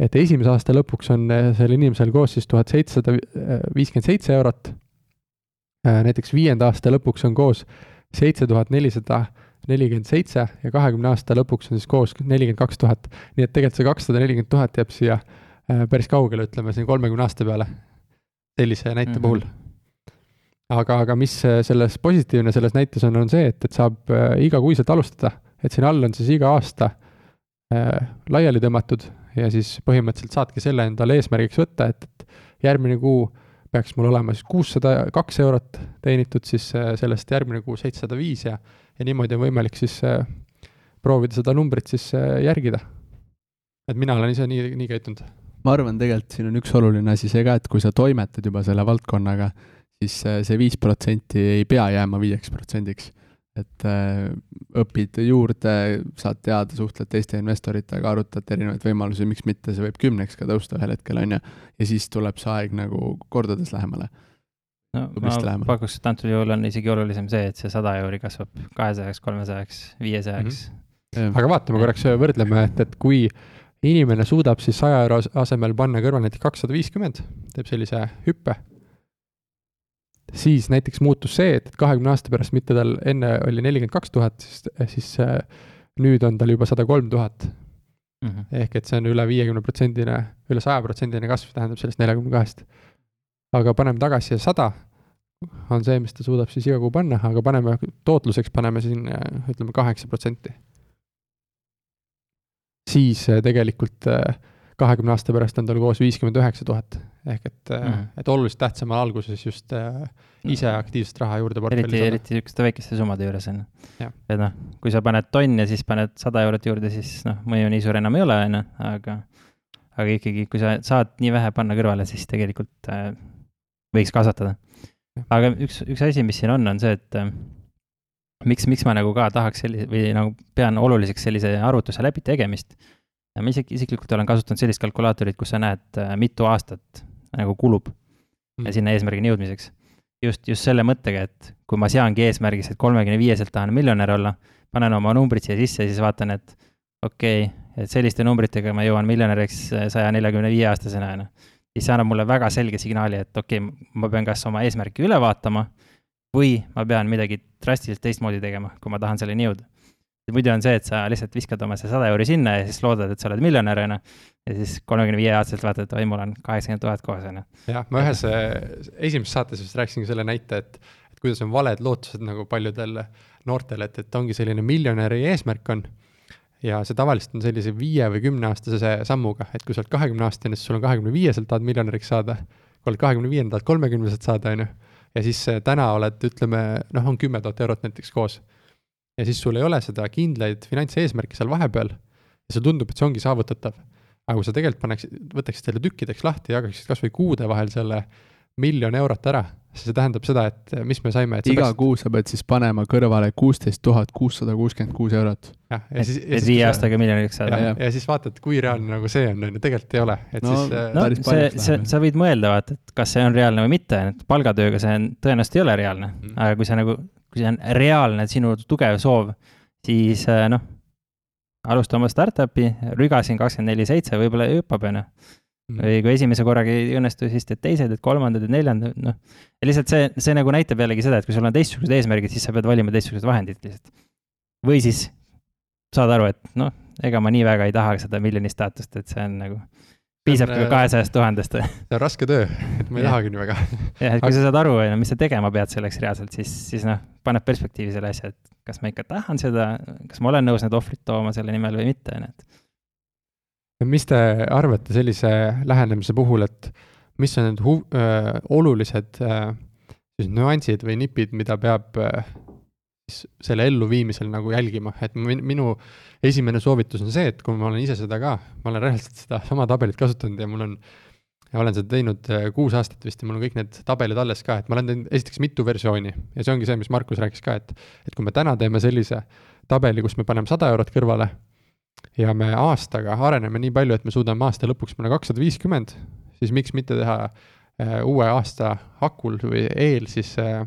et esimese aasta lõpuks on sellel inimesel koos siis tuhat seitsesada viiskümmend seitse eurot. Näiteks viienda aasta lõpuks on koos seitse tuhat nelisada nelikümmend seitse ja kahekümne aasta lõpuks on siis koos nelikümmend kaks tuhat. nii et tegelikult see kakssada nelikümmend tuhat jääb siia äh, päris kaugele, ütleme siin kolmekümne aasta peale, sellise näite mm -hmm. puhul aga, aga mis selles positiivne selles näites on, on see, et, et saab igakuiselt alustada, et siin all on siis iga aasta Äh, laiali tõmmatud ja siis põhimõtteliselt saadki selle endale eesmärgiks võtta, et, et järgmine kuu peaks mul olema siis kuussada kaks eurot teenitud, siis äh, sellest järgmine kuu seitsesada viis ja, ja niimoodi on võimalik siis äh, proovida seda numbrit siis järgida. et mina olen ise nii, nii käitunud. ma arvan, tegelikult siin on üks oluline asi see ka, et kui sa toimetad juba selle valdkonnaga, siis see viis protsenti ei pea jääma viieks protsendiks et äh, õpid juurde, saad teada, suhtled teiste investoritega, arutad erinevaid võimalusi, miks mitte, see võib kümneks ka tõusta ühel hetkel, on ju, ja siis tuleb see aeg nagu kordades lähemale. No ma pakuks, et antud juhul on isegi olulisem see, et see sada euri kasvab kahesajaks, kolmesajaks, viiesajaks mm. -hmm. aga vaatame korraks, võrdleme, et, et kui inimene suudab siis saja euro asemel panna kõrvale näiteks kakssada viiskümmend, teeb sellise hüppe siis näiteks muutus see, et kahekümne aasta pärast mitte tal enne oli nelikümmend kaks tuhat, siis, siis äh, nüüd on tal juba sada kolm tuhat. Mhm. ehk et see on üle viiekümne protsendine, üle saja protsendine kasv, tähendab sellest neljakümne kahest. Aga paneme tagasi sada, on see, mis ta suudab siis iga kuu panna, aga paneme tootluseks, paneme siin äh, ütleme kaheksa protsenti. siis äh, tegelikult kahekümne aasta pärast on tal koos viiskümmend üheksa tuhat ehk et mm, -hmm. et oluliselt tähtsam on alguses just äh, ise aktiivset raha juurde portfelli saada. eriti, eriti niisuguste väikeste summade juures on ju. et noh, kui sa paned tonn ja siis paned sada eurot juurde, siis noh, mõju nii suur enam ei ole, on ju, aga aga ikkagi, kui sa saad nii vähe panna kõrvale, siis tegelikult äh, võiks kasvatada. aga üks, üks asi, mis siin on, on see, et äh, miks, miks ma nagu ka tahaks sellise või nagu pean oluliseks sellise arvutuse läbi tegemist. ma isegi isiklikult olen kasutanud sellist kalkulaatorit, kus sa näed, äh, mitu aastat nagu kulub mm. sinna eesmärgini jõudmiseks. just, just selle mõttega, et kui ma seangi eesmärgiks, et kolmekümne viieselt tahan miljonär olla, panen oma numbrid siia sisse ja siis vaatan, et okei okay,, et selliste numbritega ma jõuan miljonäriks saja neljakümne viie aastasena, on ju. Siis see annab mulle väga selge signaali, et okei okay,, ma pean kas oma eesmärki üle vaatama või ma pean midagi drastiliselt teistmoodi tegema, kui ma tahan selleni jõuda. muidu on see, et sa lihtsalt viskad oma see sada euri sinna ja siis loodad, et sa oled miljonär, on ju. ja siis kolmekümne viie aastaselt vaatad, et oi, mul on kaheksakümmend tuhat koos, on ju. jah, ma ühes äh, esimeses saates vist rääkisingi selle näite, et, et kuidas on valed lootused nagu paljudel noortel, et, et ongi selline miljonäri eesmärk on ja see tavaliselt on sellise viie või kümneaastase sammuga, et kui sa oled kahekümne aastane, siis sul on kahekümne viieselt tahad miljonäriks saada. kui oled kahekümne viiendal, tahad kolmekümneselt saada, on ju. ja siis äh, täna oled, ütleme, noh, on kümme tuhat eurot näiteks koos. ja siis sul ei ole seda kindlaid finantseesmärke seal vahepeal ja sulle tundub, et see ongi saavutatav. aga kui sa tegelikult paneksid, võtaksid selle tükkideks lahti, jagaksid kasvõi kuude vahel selle miljon eurot ära, see tähendab seda, et mis me saime, et iga peaksid... kuu sa pead siis panema kõrvale kuusteist tuhat kuussada kuuskümmend kuus eurot. jah, ja et, siis. et viie aastaga miljoniks saada. ja, siis vaatad, kui reaalne nagu see on, on ju, tegelikult ei ole, et No, siis äh, no see, see, sa võid mõelda, vaata, et kas see on reaalne või mitte, et palgatööga see on, tõenäoliselt ei ole reaalne Mm. mm.. aga kui sa nagu, kui see on reaalne sinu tugev soov, siis äh, noh, alusta oma startup'i, rüga siin kakskümmend neli seitse, võib-olla hüppab, on ju. Mm, või kui esimese korraga ei õnnestu, siis teed teised, teed kolmandad, teed neljandad, noh. ja lihtsalt see, see nagu näitab jällegi seda, et kui sul on teistsugused eesmärgid, siis sa pead valima teistsugused vahendid lihtsalt. või siis saad aru, et noh, ega ma nii väga ei taha seda miljoni staatust, et see on nagu, piisab ka äh, kahesajast tuhandest. see on raske töö, et ma ei tahagi nii väga. jah, et kui sa saad aru, mis sa tegema pead selleks reaalselt, siis, siis noh, paneb perspektiivi selle asja, et kas ma ikka tahan seda, kas ma olen nõus need ohvrid tooma selle nimel või mitte, on ju, et mis te arvate sellise lähenemise puhul, et mis on need hu- äh, olulised äh, siis nüansid või nipid, mida peab äh, siis selle elluviimisel nagu jälgima, et min- minu esimene soovitus on see, et kui ma olen ise seda ka, ma olen reaalselt seda sama tabelit kasutanud ja mul on ja olen seda teinud kuus aastat vist ja mul on kõik need tabelid alles ka, et ma olen teinud esiteks mitu versiooni ja see ongi see, mis Markus rääkis ka, et et kui me täna teeme sellise tabeli, kus me paneme sada eurot kõrvale ja me aastaga areneme nii palju, et me suudame aasta lõpuks panna kakssada viiskümmend, siis miks mitte teha äh, uue aasta hakul või eel siis äh,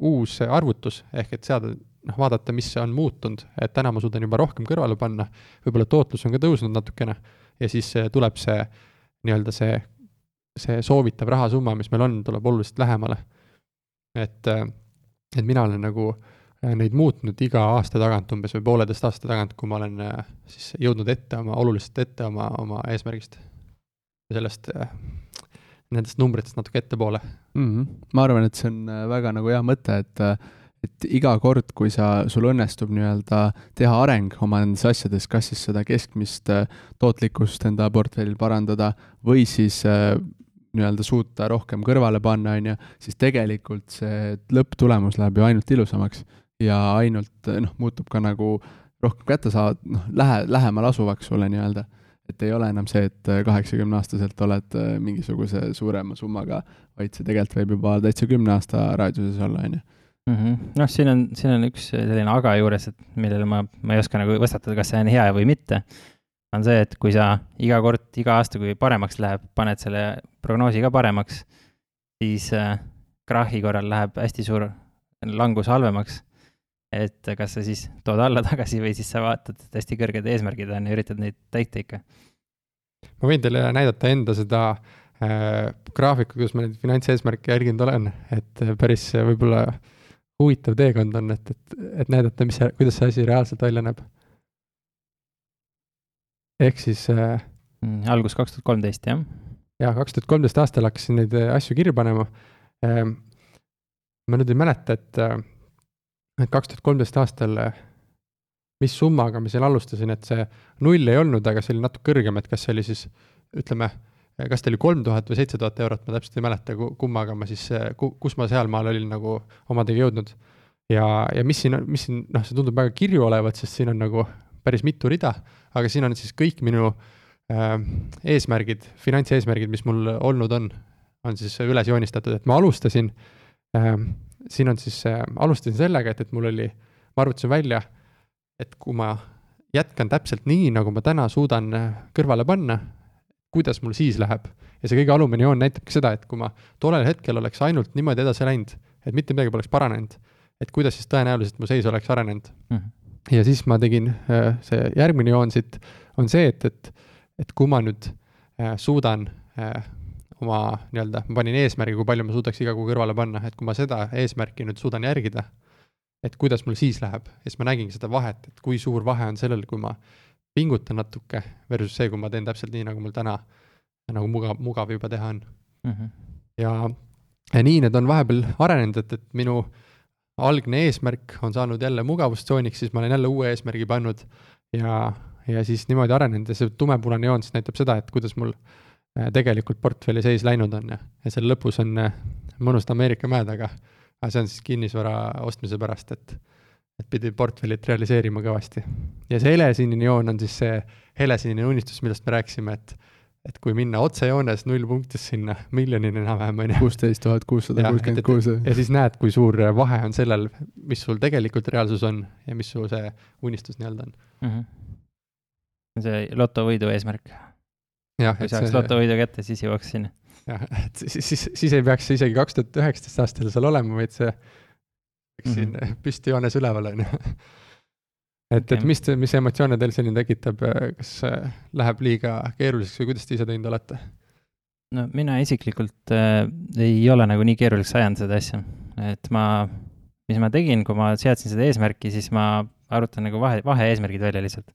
uus arvutus, ehk et seada, noh, vaadata, mis on muutunud, et täna ma suudan juba rohkem kõrvale panna, võib-olla tootlus on ka tõusnud natukene ja siis äh, tuleb see nii-öelda see, see soovitav rahasumma, mis meil on, tuleb oluliselt lähemale. et, et mina olen nagu äh, neid muutnud iga aasta tagant umbes või pooleteist aasta tagant, kui ma olen äh, siis jõudnud ette oma, oluliselt ette oma, oma eesmärgist. ja sellest, nendest numbritest natuke ettepoole. mm. -hmm. ma arvan, et see on äh, väga nagu hea mõte, et äh, et iga kord, kui sa, sul õnnestub nii-öelda teha areng oma nendes asjades, kas siis seda keskmist äh, tootlikkust enda portfellil parandada või siis äh, nii-öelda suuta rohkem kõrvale panna, on ju, siis tegelikult see lõpptulemus läheb ju ainult ilusamaks ja ainult noh, muutub ka nagu rohkem kättesaadav, noh, lähe, lähemal asuvaks sulle nii-öelda. et ei ole enam see, et kaheksakümneaastaselt oled äh, mingisuguse suurema summaga, vaid see tegelikult võib juba täitsa kümne aasta raadiuses olla, on ju. mm -hmm. noh, siin on, siin on üks selline aga juures, et millele ma, ma ei oska nagu vastata, kas see on hea või mitte. on see, et kui sa iga kord, iga aasta, kui paremaks läheb, paned selle prognoosi ka paremaks, siis äh, krahhi korral läheb hästi suur langus halvemaks. Et kas sa siis tood alla tagasi või siis sa vaatad, et hästi kõrged eesmärgid on ja üritad neid täita ikka. ma võin teile näidata enda seda äh, graafikut, kus ma neid finantseesmärke järginud olen, et äh, päris äh, võib-olla huvitav teekond on, et, et, et näidata, mis kuidas see asi reaalselt välja näeb. ehk siis äh, Mm, algus kaks tuhat kolmteist, jah? jaa, kaks tuhat kolmteist aastal hakkasin neid äh, asju kirja panema ähm,. ma nüüd ei mäleta, et, et kaks tuhat kolmteist aastal, mis summaga ma seal alustasin, et see null ei olnud, aga see oli natuke kõrgem, et kas see oli siis ütleme, kas ta oli kolm tuhat või seitse tuhat eurot, ma täpselt ei mäleta, kummaga ma siis, kus ma sealmaal olin nagu omadega jõudnud. ja, ja mis siin mis siin, noh, see tundub väga kirju olevat, sest siin on nagu päris mitu rida, aga siin on siis kõik minu äh, eesmärgid, finantseesmärgid, mis mul olnud on, on siis üles joonistatud, et ma alustasin äh,, siin on siis äh,, alustasin sellega, et, et mul oli, ma arvutasin välja, et kui ma jätkan täpselt nii, nagu ma täna suudan äh, kõrvale panna, kuidas mul siis läheb. ja see kõige alumine joon näitabki seda, et kui ma tollel hetkel oleks ainult niimoodi edasi läinud, et mitte midagi poleks paranenud, et kuidas siis tõenäoliselt mu seis oleks arenenud. ja siis ma tegin, see järgmine joon siit on see, et, et, et kui ma nüüd äh, suudan äh, oma nii-öelda, ma panin eesmärgi, kui palju ma suudaks iga kuu kõrvale panna, et kui ma seda eesmärki nüüd suudan järgida, et kuidas mul siis läheb, ja siis ma nägingi seda vahet, et kui suur vahe on sellel, kui ma pingutan natuke versus see, kui ma teen täpselt nii, nagu mul täna nagu mugav, mugav juba teha on mm. -hmm. ja, ja nii need on vahepeal arenenud, et, et minu algne eesmärk on saanud jälle mugavustsooniks, siis ma olen jälle uue eesmärgi pannud ja, ja siis niimoodi arenenud ja see tumepunane joon siis näitab seda, et kuidas mul äh, tegelikult portfelli seis läinud on ja, ja seal lõpus on äh, mõnusad Ameerika mäed, aga, aga see on siis kinnisvara ostmise pärast, et et pidi portfellit realiseerima kõvasti. ja see helesinine joon on siis see helesinine unistus, millest me rääkisime, et et kui minna otsejoones nullpunktist sinna miljonini enam-vähem, on ju. kuusteist tuhat kuussada kuuskümmend kuus. ja siis näed, kui suur vahe on sellel, mis sul tegelikult reaalsus on ja mis su see unistus nii-öelda on mm. -hmm. see lotovõidu eesmärk. Kui saaks lotovõidu kätte, siis jõuaks sinna. jah, et siis, siis, siis ei peaks isegi kaks tuhat üheksateist aastal seal olema, vaid see eks mm -hmm. siin püstijoones üleval, on ju. et, et mis, mis emotsioone teil selline tekitab, kas läheb liiga keeruliseks või kuidas te ise teinud olete? no mina isiklikult äh, ei ole nagu nii keeruliseks ajanud seda asja, et ma, mis ma tegin, kui ma seadsin seda eesmärki, siis ma arvutan nagu vahe, vahe-eesmärgid välja lihtsalt.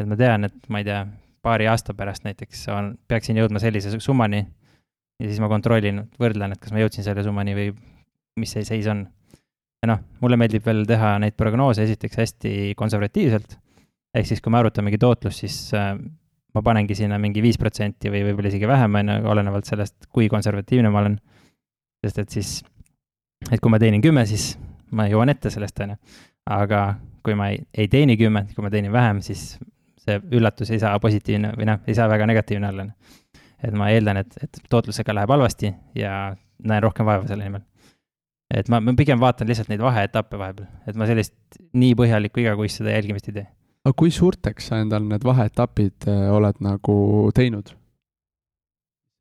et ma tean, et ma ei tea, paari aasta pärast näiteks on, peaksin jõudma sellise summani ja siis ma kontrollin, võrdlen, et kas ma jõudsin selle summani või mis see seis on ja noh, mulle meeldib veel teha neid prognoose esiteks hästi konservatiivselt, ehk siis kui me arutamegi tootlust, siis äh, ma panengi sinna mingi viis protsenti või võib-olla isegi vähem, on ju, olenevalt sellest, kui konservatiivne ma olen. sest et siis, et kui ma teenin kümme, siis ma jõuan ette sellest, on ju. aga kui ma ei, ei teeni kümmet, kui ma teenin vähem, siis see üllatus ei saa positiivne või noh, ei saa väga negatiivne olla. et ma eeldan, et, et tootlusega läheb halvasti ja näen rohkem vaeva selle nimel et ma, ma pigem vaatan lihtsalt neid vaheetappe vahepeal, et ma sellist nii põhjalikku igakuist seda jälgimist ei tee. aga kui suurteks sa endal need vaheetapid äh, oled nagu teinud?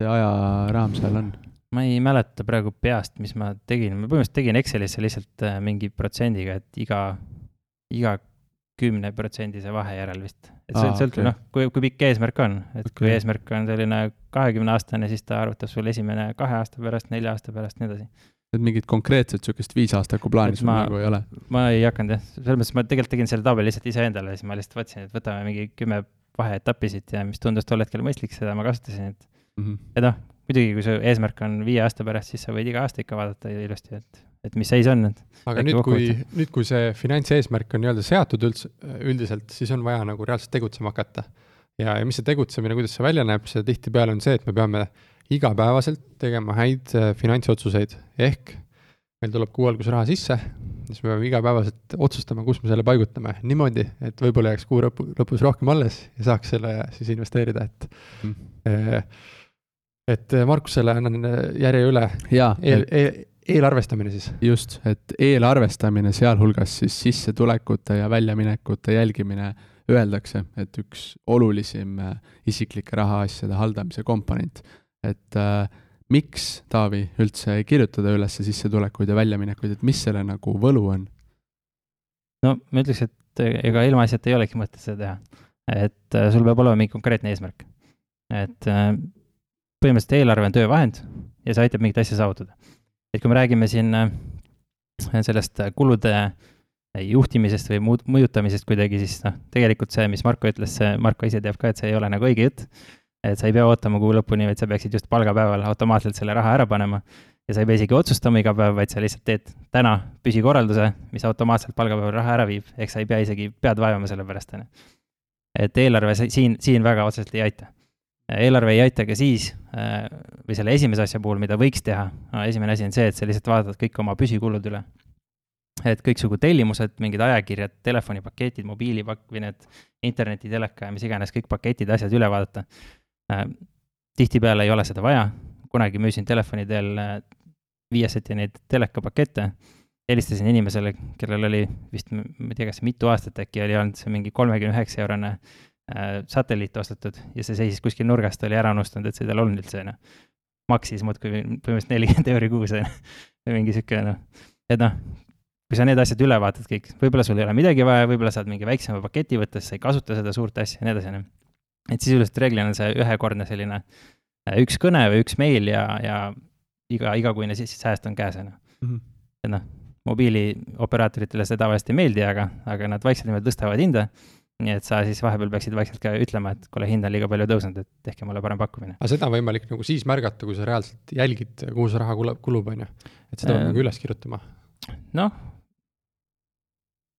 see ajaraam seal on? ma ei mäleta praegu peast, mis ma tegin, ma põhimõtteliselt tegin Excelisse lihtsalt äh, mingi protsendiga, et iga, iga kümneprotsendise vahe järel vist. et see sõltub okay., noh, kui, kui pikk eesmärk on, et okay. kui eesmärk on selline kahekümne aastane, siis ta arvutab sul esimene kahe aasta pärast, nelja aasta pärast, nii edasi et mingit konkreetset niisugust viisaastaku plaani sul nagu ei ole? ma ei hakanud jah, selles mõttes ma tegelikult tegin selle tabeli lihtsalt iseendale, siis ma lihtsalt mõtlesin, et võtame mingi kümme vaheetappi siit ja mis tundus tol hetkel mõistlik, seda ma kasutasin, et mm -hmm. et noh, muidugi, kui su eesmärk on viie aasta pärast, siis sa võid iga aasta ikka vaadata ilusti, et, et mis seis on, et. aga nüüd, kui, nüüd, kui see finantseesmärk on nii-öelda seatud üldse, üldiselt, siis on vaja nagu reaalselt tegutsema hakata. ja, ja mis see tegutsemine, kuidas see välja näeb, see tihtipeale on see, et me peame igapäevaselt tegema häid äh, finantsotsuseid, ehk meil tuleb kuu alguses raha sisse, siis me peame igapäevaselt otsustama, kus me selle paigutame niimoodi, et võib-olla jääks kuu lõpu, lõpus rohkem alles ja saaks selle siis investeerida, et mm. et Markusele annan järje üle. jaa eel, eel, eelarvestamine siis. just, et eelarvestamine, sealhulgas siis sissetulekute ja väljaminekute jälgimine, öeldakse, et üks olulisim äh, isiklike rahaasjade haldamise komponent et äh, miks, Taavi, üldse kirjutada üles sissetulekuid ja väljaminekuid, et mis selle nagu võlu on? no ma ütleks, et ega ilmaasjata ei olegi mõtet seda teha. et äh, sul peab olema mingi konkreetne eesmärk. et äh, põhimõtteliselt eelarve on töövahend ja see aitab mingit asja saavutada. Et kui me räägime siin äh, sellest kulude juhtimisest või muud, mõjutamisest kuidagi, siis noh, tegelikult see, mis Marko ütles, see, Marko ise teab ka, et see ei ole nagu õige jutt et sa ei pea ootama kuu lõpuni, vaid sa peaksid just palgapäeval automaatselt selle raha ära panema. ja sa ei pea isegi otsustama iga päev, vaid sa lihtsalt teed täna püsikorralduse, mis automaatselt palgapäeval raha ära viib, ehk sa ei pea isegi pead vaevama selle pärast, on ju. et eelarve siin, siin väga otseselt ei aita. Eelarve ei aita ka siis äh, või selle esimese asja puhul, mida võiks teha, esimene asi on see, et sa lihtsalt vaatad kõik oma püsikulud üle. Et kõiksugu tellimused, mingid ajakirjad, telefonipaketid, mobiilipakk või need interneti, teleka ja mis iganes, kõik paketid, asjad üle vaadata Äh, tihtipeale ei ole seda vaja, kunagi müüsin telefoni teel äh, Viaseti neid telekapakette, helistasin inimesele, kellel oli vist, ma ei tea, kas mitu aastat äkki oli olnud see mingi kolmekümne üheksa eurone äh, satelliit ostetud ja see seisis kuskil nurgas, ta oli ära unustanud, et see tal on üldse, noh. maksis muudkui põhimõtteliselt nelikümmend euri kuus, on ju, või mingi sihuke, noh, et noh, kui sa need asjad üle vaatad kõik, võib-olla sul ei ole midagi vaja, võib-olla saad mingi väiksema paketi võtta, sa ei kasuta seda suurt asja ja nii edasi, on ju et sisuliselt reeglina see ühekordne selline üks kõne või üks meil ja, ja iga, igakuine siis sääst on käes, on ju. Mhm. et noh, mobiilioperaatoritele see tavaliselt ei meeldi, aga, aga nad vaikselt niimoodi tõstavad hinda. Nii et sa siis vahepeal peaksid vaikselt ka ütlema, et kuule, hind on liiga palju tõusnud, et tehke mulle parem pakkumine. aga seda on võimalik nagu siis märgata, kui sa reaalselt jälgid, kuhu see raha kulub, kulub, on ju. et seda peab Äh, nagu üles kirjutama. noh,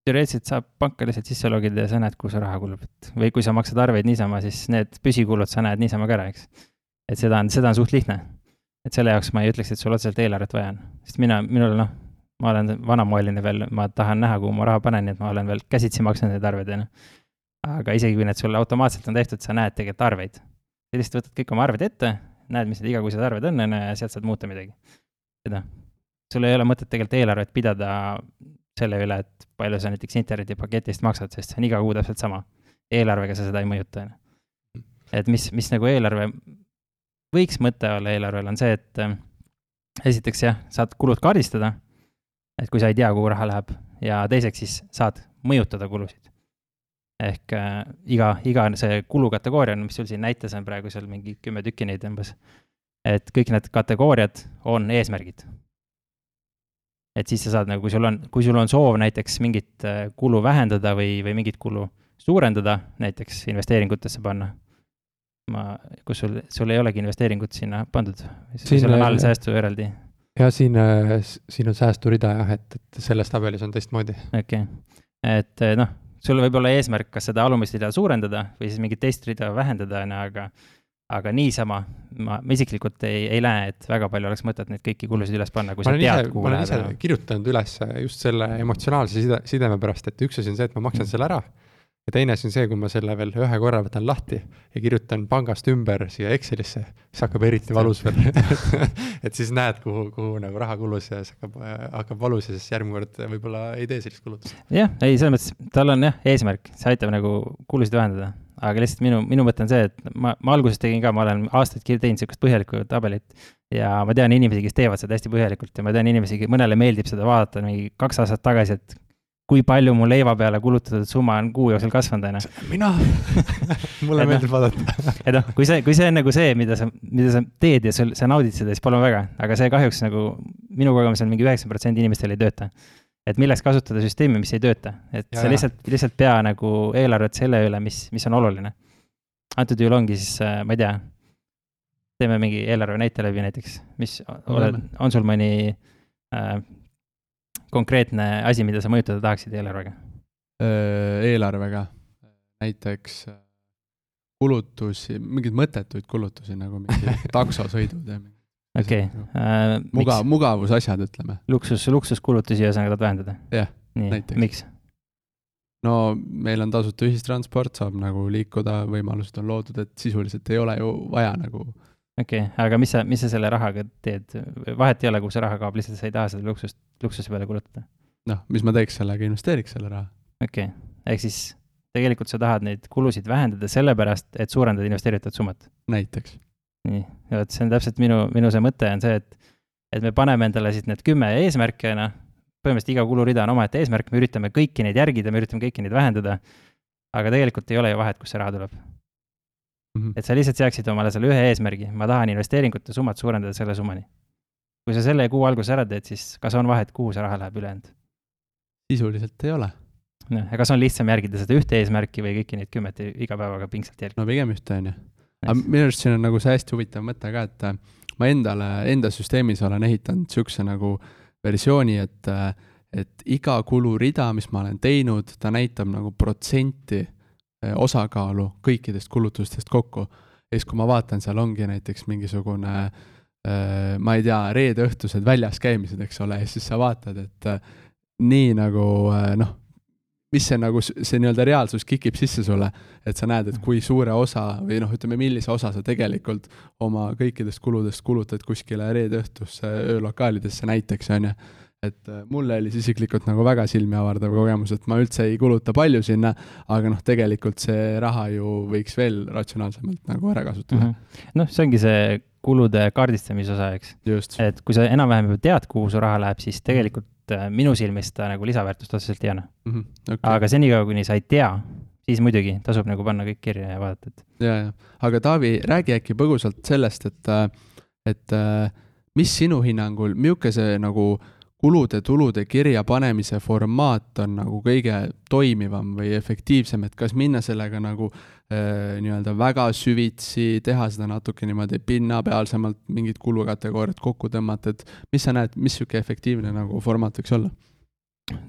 teoreetiliselt saab panka lihtsalt sisse logida ja sa näed, kuhu see raha kulub, et või kui sa maksad arveid niisama, siis need püsikulud sa näed niisama ka ära, eks. et seda on, seda on suht lihtne. et selle jaoks ma ei ütleks, et sul otseselt eelarvet vaja on, sest mina, minul noh, ma olen vanamoeline veel, ma tahan näha, kuhu ma raha panen, nii et ma olen veel käsitsi maksnud neid arveid, on ju. Aga isegi kui need sul automaatselt on tehtud, sa näed tegelikult arveid. sa lihtsalt võtad kõik oma arved ette, näed, mis need igakuised arved on, on ju, ja sealt saad muuta midagi. seda. sul ei ole mõtet tegelikult eelarvet pidada selle üle, et palju sa näiteks internetipaketist maksad, sest see on iga kuu täpselt sama. eelarvega sa seda ei mõjuta, on ju. et mis, mis nagu eelarve, võiks mõte olla eelarvel, on see, et äh, esiteks jah, saad kulud kaardistada, et kui sa ei tea, kuhu raha läheb, ja teiseks siis saad mõjutada kulusid. Ehk äh, iga, iga see kulukategooria, mis sul siin näites on praegu seal mingi kümme tükki neid umbes, et kõik need kategooriad on eesmärgid et siis sa saad nagu, kui sul on, kui sul on soov näiteks mingit äh, kulu vähendada või, või mingit kulu suurendada, näiteks investeeringutesse panna. ma, kus sul, sul ei olegi investeeringut sinna pandud, sul on all äh, säästu eraldi, ja siin, siin on säästurida jah, et, et selles tabelis on teistmoodi. okei okay.. et äh, noh, sul võib olla eesmärk, kas seda alumist rida suurendada või siis mingit teist rida vähendada, on ju, aga aga niisama ma, ma isiklikult ei, ei näe, et väga palju oleks mõtet neid kõiki kulusid üles panna, kui sa tead, kuhu ma olen ise läheb. kirjutanud üles just selle emotsionaalse side, sideme pärast, et üks asi on see, et ma maksan Mm. selle ära. Ja teine asi on see, kui ma selle veel ühe korra võtan lahti ja kirjutan pangast ümber siia Excelisse, siis hakkab eriti valus veel et siis näed, kuhu, kuhu nagu raha kulus ja siis hakkab, hakkab valus ja siis järgmine kord võib-olla ei tee sellist kulutust. jah, ei, selles mõttes, tal on jah, eesmärk, see aitab nagu kulusid vähendada. aga lihtsalt minu, minu mõte on see, et ma, ma alguses tegin ka, ma olen aastaid teinud niisugust põhjalikku tabelit ja ma tean inimesi, kes teevad seda hästi põhjalikult ja ma tean inimesi, mõnele meeldib seda vaadata mingi kaks aastat tagasi, et kui palju mu leiva peale kulutatud summa on kuu jooksul kasvanud, on ju. mina mulle noh, meeldib vaadata et noh, kui see, kui see on nagu see, mida sa, mida sa teed ja sul, sa naudid seda, siis palun väga, aga see kahjuks nagu minu kogemusel mingi üheksakümmend protsenti inimestel ei tööta. et milleks kasutada süsteemi, mis ei tööta, et Ja, sa lihtsalt, lihtsalt pea nagu eelarvet selle üle, mis, mis on oluline. antud juhul ongi siis, äh, ma ei tea, teeme mingi eelarve näite läbi näiteks, mis on sul mõni äh, konkreetne asi, mida sa mõjutada tahaksid eelarvega? eelarvega, näiteks äh, kulutusi, mingeid mõttetuid kulutusi nagu mingi taksosõidud ja mingi okei Asjad, äh, muga- miks?, mugavusasjad, ütleme. luksus, luksuskulutusi ühesõnaga tahad vähendada? Jah, nii, näiteks. miks? no meil on tasuta ühistransport, saab nagu liikuda, võimalused on loodud, et sisuliselt ei ole ju vaja nagu okei okay,, aga mis sa, mis sa selle rahaga teed? vahet ei ole, kuhu see raha kaob, lihtsalt sa ei taha seda luksust, luksuse peale kulutada. noh, mis ma teeks sellega, investeeriks selle raha. okei okay., ehk siis tegelikult sa tahad neid kulusid vähendada sellepärast, et suurendada investeeritavat summat. näiteks. nii, vot see on täpselt minu, minu see mõte on see, et, et me paneme endale siit need kümme eesmärke, noh, põhimõtteliselt iga kulurida on omaette eesmärk, me üritame kõiki neid järgida, me üritame kõiki neid vähendada, aga tegelikult ei ole ju vahet, kust see raha tuleb. Mhm. et sa lihtsalt seaksid omale selle ühe eesmärgi, ma tahan investeeringute summat suurendada selle summani. kui sa selle kuu alguses ära teed, siis kas on vahet, kuhu see raha läheb ülejäänud? sisuliselt ei ole. noh, ja kas on lihtsam järgida seda ühte eesmärki või kõiki neid kümmet iga päevaga pingsalt järgida? no pigem ühte, on ju. aga minu arust siin on nagu see hästi huvitav mõte ka, et äh, ma endale, enda süsteemis olen ehitanud niisuguse nagu versiooni, et, äh, et iga kulurida, mis ma olen teinud, ta näitab nagu protsenti äh, osakaalu kõikidest kulutustest kokku. ja siis, kui ma vaatan, seal ongi näiteks mingisugune äh, ma ei tea, reede-õhtused väljas käimised, eks ole, ja siis sa vaatad, et äh, nii nagu noh, mis see nagu, see nii-öelda reaalsus kikib sisse sulle, et sa näed, et kui suure osa või noh, ütleme, millise osa sa tegelikult oma kõikidest kuludest kulutad kuskile reede-õhtusse öölokaalidesse näiteks, on ju. Et äh, mulle oli siis isiklikult nagu väga silmi avardav kogemus, et ma üldse ei kuluta palju sinna, aga noh, tegelikult see raha ju võiks veel ratsionaalsemalt nagu ära kasutada mm. -hmm. noh, see ongi see kulude kaardistamise osa, eks. et kui sa enam-vähem juba tead, kuhu su raha läheb, siis tegelikult äh, minu silmis ta nagu lisaväärtust otseselt ei anna. Mhm, okei. aga senikaua, kuni sa ei tea, siis muidugi tasub nagu panna kõik kirja ja vaadata, et. ja, ja, aga Taavi, räägi äkki põgusalt sellest, et, et mis sinu hinnangul, milline see nagu kulude-tulude kirjapanemise formaat on nagu kõige toimivam või efektiivsem, et kas minna sellega nagu äh, nii-öelda väga süvitsi, teha seda natuke niimoodi pinnapealsemalt, mingid kulukategooriad kokku tõmmata, et mis sa näed, mis niisugune efektiivne nagu formaat võiks olla?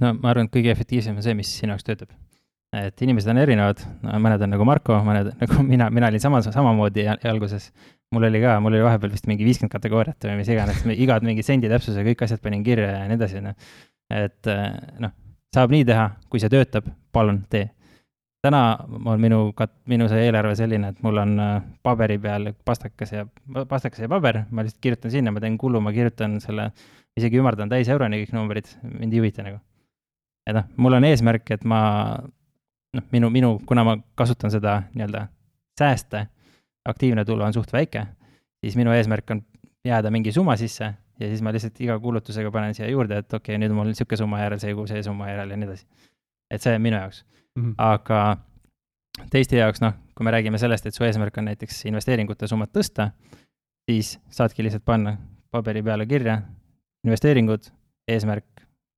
no ma arvan, et kõige efektiivsem on see, mis sinu jaoks töötab. Et inimesed on erinevad, mõned on nagu Marko, mõned nagu mina, mina olin sama, samamoodi alguses mul oli ka, mul oli vahepeal vist mingi viiskümmend kategooriat või mis iganes, igad mingi sendi täpsuse, kõik asjad panin kirja ja nii edasi, noh. et eh, noh, saab nii teha, kui see töötab, palun tee. täna on minu kat-, minu see eelarve selline, et mul on eh, paberi peal pastakas ja, pastakas ja paber, ma lihtsalt kirjutan sinna, ma teen kulu, ma kirjutan selle, isegi ümardan täis euroni kõik numbrid, mind ei huvita nagu. et noh, mul on eesmärk, et ma noh, minu, minu, kuna ma kasutan seda nii-öelda sääste aktiivne tulu on suht väike, siis minu eesmärk on jääda mingi summa sisse ja siis ma lihtsalt iga kulutusega panen siia juurde, et okei okay,, nüüd mul niisugune summa järel, see kuu see summa järel ja nii edasi. et see on minu jaoks mm. -hmm. aga teiste jaoks, noh, kui me räägime sellest, et su eesmärk on näiteks investeeringute summat tõsta, siis saadki lihtsalt panna paberi peale kirja investeeringud, eesmärk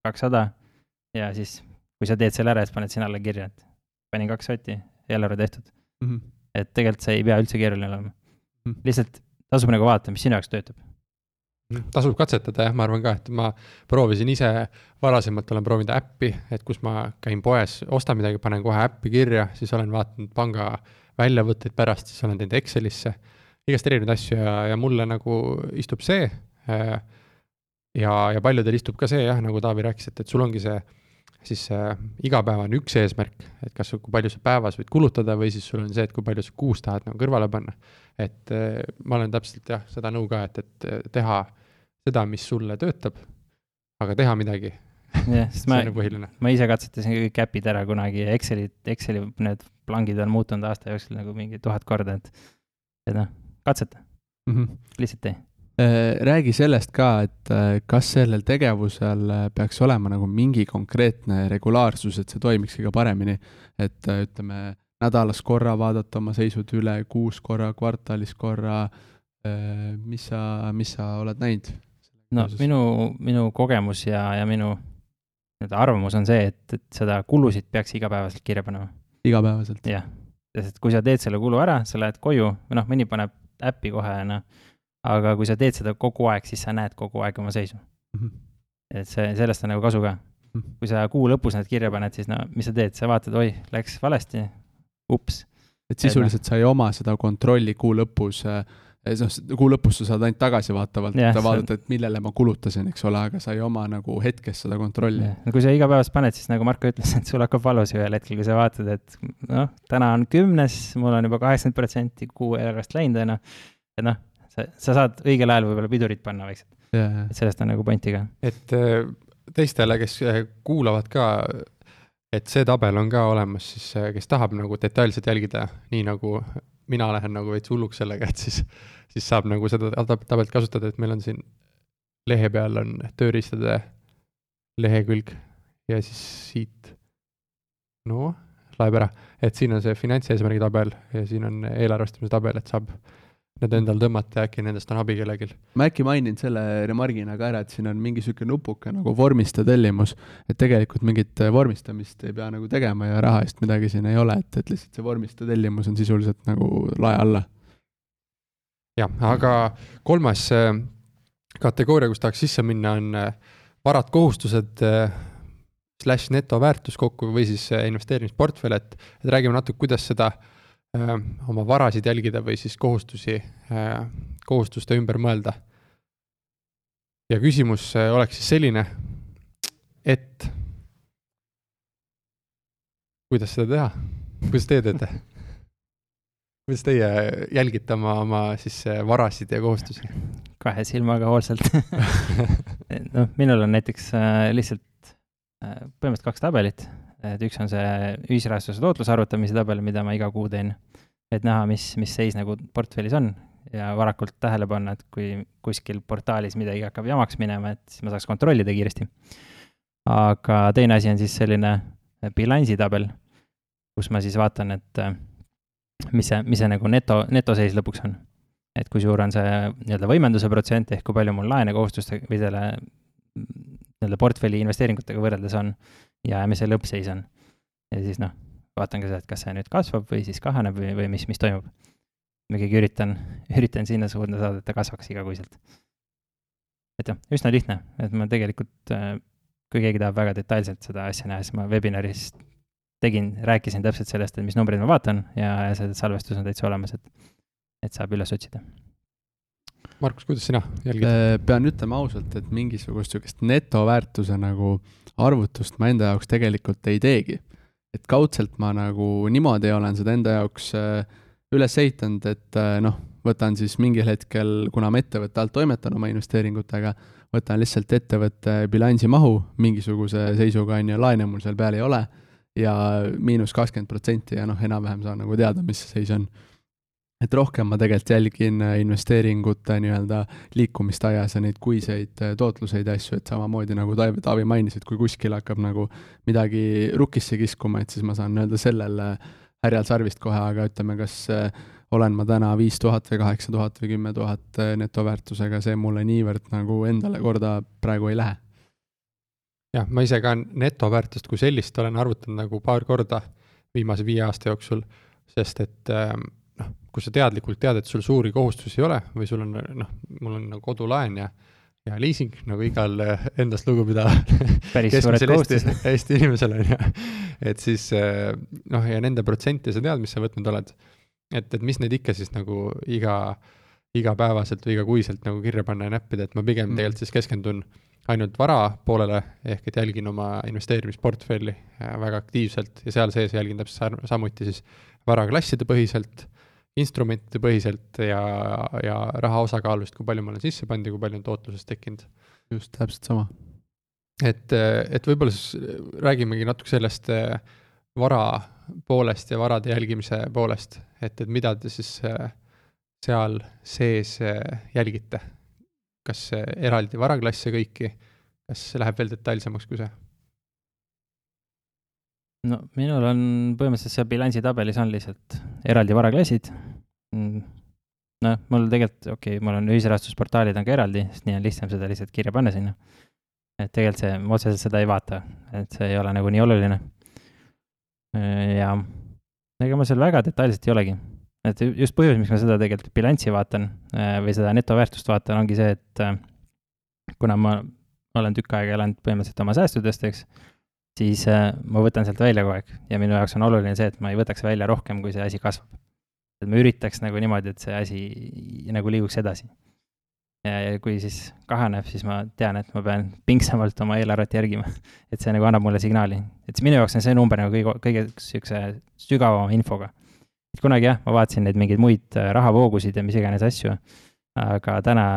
kakssada ja siis, kui sa teed selle ära, siis paned sinna alla kirja, et panin kaks sotti, eelarve tehtud mm. -hmm et tegelikult see ei pea üldse keeruline olema. Hmm. lihtsalt tasub nagu vaadata, mis sinu jaoks töötab. Hmm. tasub katsetada jah, ma arvan ka, et ma proovisin ise, varasemalt olen proovinud äppi, et kus ma käin poes, ostan midagi, panen kohe äppi kirja, siis olen vaadanud panga väljavõtteid pärast, siis olen teinud Excelisse, igast erinevaid asju ja, ja mulle nagu istub see. Äh, ja, ja paljudel istub ka see jah, nagu Taavi rääkis, et, et sul ongi see siis äh, igapäevane üks eesmärk, et kas, kui palju sa päevas võid kulutada või siis sul on see, et kui palju sa kuus tahad nagu kõrvale panna. et äh, ma olen täpselt jah, seda nõu ka, et, et äh, teha seda, mis sulle töötab, aga teha midagi. jah, sest ma, nagu ma ise katsetasin kõik äpid ära kunagi ja Excelid, Exceli need plangid on muutunud aasta jooksul nagu mingi tuhat korda, et, et noh, katseta mm. -hmm. lihtsalt tee räägi sellest ka, et äh, kas sellel tegevusel äh, peaks olema nagu mingi konkreetne regulaarsus, et see toimiks kõige paremini. et ütleme, nädalas korra vaadata oma seisud üle, kuus korra, kvartalis korra. mis sa, mis sa oled näinud? no minu, minu kogemus ja, ja minu nii-öelda arvamus on see, et, et seda kulusid peaks igapäevaselt kirja panema. igapäevaselt? jah, sest kui sa teed selle kulu ära, sa lähed koju või noh, mõni paneb äppi kohe, noh aga kui sa teed seda kogu aeg, siis sa näed kogu aeg oma seisu mm. -hmm. et see, sellest on nagu kasu ka. -hmm. kui sa kuu lõpus need kirja paned, siis no mis sa teed, sa vaatad, oi, läks valesti, ups. et sisuliselt et, no, sa ei oma seda kontrolli kuu lõpus äh, noh, kuu lõpus sa saad ainult tagasivaatavalt yeah, vaadata, et millele ma kulutasin, eks ole, aga sa ei oma nagu hetkes seda kontrolli yeah.. no kui sa igapäevaselt paned, siis nagu Marko ütles, et sul hakkab valus ühel hetkel, kui sa vaatad, et noh, täna on kümnes, mul on juba kaheksakümmend protsenti kuu eelarvest läinud, on ju. et noh, sa, sa saad õigel ajal võib-olla pidurit panna vaikselt. Yeah.. et sellest on nagu pointi ka. et äh, teistele, kes äh, kuulavad ka, et see tabel on ka olemas, siis äh, kes tahab nagu detailselt jälgida, nii nagu mina lähen nagu veits hulluks sellega, et siis, siis saab nagu seda tabelit kasutada, et meil on siin lehe peal on tööriistade lehekülg ja siis siit, no laeb ära, et siin on see finantseesmärgi tabel ja siin on eelarvestamise tabel, et saab need endal tõmmata ja äkki nendest on abi kellelgi. ma äkki mainin selle remargina ka ära, et siin on mingi niisugune nupuke nagu vormista tellimus, et tegelikult mingit vormistamist ei pea nagu tegema ja raha eest midagi siin ei ole, et, et lihtsalt see vormista tellimus on sisuliselt nagu lae alla. jah, aga kolmas äh, kategooria, kus tahaks sisse minna, on äh, varad, kohustused äh, slaš netoväärtus kokku või siis investeerimisportfell, et, et räägime natuke, kuidas seda äh, Äh, oma varasid jälgida või siis kohustusi, äh, kohustuste ümber mõelda. ja küsimus äh, oleks siis selline, et kuidas seda teha, kuidas teie teete? kuidas teie jälgite oma, oma siis varasid ja kohustusi? kahe silmaga hoolsalt noh, minul on näiteks lihtsalt põhimõtteliselt kaks tabelit et üks on see ühisrahastuse tootluse arvutamise tabel, mida ma iga kuu teen, et näha, mis, mis seis nagu portfellis on ja varakult tähele panna, et kui kuskil portaalis midagi hakkab jamaks minema, et siis ma saaks kontrollida kiiresti. aga teine asi on siis selline bilansitabel, kus ma siis vaatan, et äh, mis see, mis see nagu neto, netoseis lõpuks on. et kui suur on see nii-öelda võimenduse protsent ehk kui palju mul laene kohustuste või selle nii-öelda portfelli investeeringutega võrreldes on ja mis see lõppseis on. ja siis noh, vaatan ka seda, et kas see nüüd kasvab või siis kahaneb või, või mis, mis toimub. ma ikkagi üritan, üritan sinna suunda saada, et ta kasvaks igakuiselt. et jah, üsna lihtne, et ma tegelikult, äh, kui keegi tahab väga detailselt seda asja näha, siis ma webinaris tegin, rääkisin täpselt sellest, et mis numbreid ma vaatan ja see salvestus on täitsa olemas, et, et saab üles otsida. Markus, kuidas sina jälgid? Äh, pean ütlema ausalt, et mingisugust niisugust netoväärtuse nagu arvutust ma enda jaoks tegelikult ei teegi. et kaudselt ma nagu niimoodi olen seda enda jaoks äh, üles ehitanud, et äh, noh, võtan siis mingil hetkel, kuna ma ettevõtte alt toimetan oma investeeringutega, võtan lihtsalt ettevõtte bilansi mahu mingisuguse seisuga, on ju, laene mul seal peal ei ole ja miinus kakskümmend protsenti ja noh, enam-vähem saan nagu teada, mis see seis on. Et rohkem ma tegelikult jälgin äh, investeeringute nii-öelda liikumist ajas ja neid kuiseid äh, tootluseid ja asju, et samamoodi nagu Taavi, Taavi mainis, et kui kuskil hakkab nagu midagi rukisse kiskuma, et siis ma saan nii-öelda sellel äh, härjal sarvist kohe, aga ütleme, kas olen ma täna viis tuhat või kaheksa tuhat või kümme tuhat netoväärtusega, see mulle niivõrd nagu endale korda praegu ei lähe. Jah, ma ise ka netoväärtust kui sellist olen arvutanud nagu paar korda viimase viie aasta jooksul, sest et ähm, kui sa teadlikult tead, et sul suuri kohustusi ei ole või sul on noh, mul on nagu kodulaen ja ja liising nagu igal äh, endast lugupidaval keskmisel Eesti, Eesti inimesel on ju, et siis äh, noh, ja nende protsente sa tead, mis sa võtnud oled. et, et mis neid ikka siis nagu iga, igapäevaselt või igakuiselt nagu kirja panna ja näppida, et ma pigem mm. tegelikult siis keskendun ainult vara poolele, ehk et jälgin oma investeerimisportfelli äh, väga aktiivselt ja seal sees jälgin täpselt samuti siis varaklasside põhiselt, instrumentide põhiselt ja, ja raha osakaalust, kui palju ma olen sisse pannud ja kui palju on tootlusest tekkinud. just, täpselt sama. et, et võib-olla siis räägimegi natuke sellest äh, vara poolest ja varade jälgimise poolest, et, et mida te siis äh, seal sees jälgite kas eraldi varaklasse kõiki, kas läheb veel detailsemaks kui see? no minul on põhimõtteliselt seal bilansitabelis on lihtsalt eraldi varaklassid. Noh, mul tegelikult, okei okay,, mul on ühisrahastusportaalid on ka eraldi, sest nii on lihtsam seda lihtsalt kirja panna sinna. et tegelikult see, ma otseselt seda ei vaata, et see ei ole nagu nii oluline. ja ega ma seal väga detailselt ei olegi et just põhjus, miks ma seda tegelikult bilanssi vaatan äh, või seda netoväärtust vaatan, ongi see, et äh, kuna ma olen tükk aega elanud põhimõtteliselt oma säästudest, eks, siis äh, ma võtan sealt välja kogu aeg ja minu jaoks on oluline see, et ma ei võtaks välja rohkem, kui see asi kasvab. Et ma üritaks nagu niimoodi, et see asi nagu liiguks edasi. ja kui siis kahaneb, siis ma tean, et ma pean pingsamalt oma eelarvet järgima. et see nagu annab mulle signaali, et minu jaoks on see number nagu kõige, kõige niisuguse sügavama infoga et kunagi jah, ma vaatasin neid mingeid muid äh, rahavoogusid ja mis iganes asju, aga täna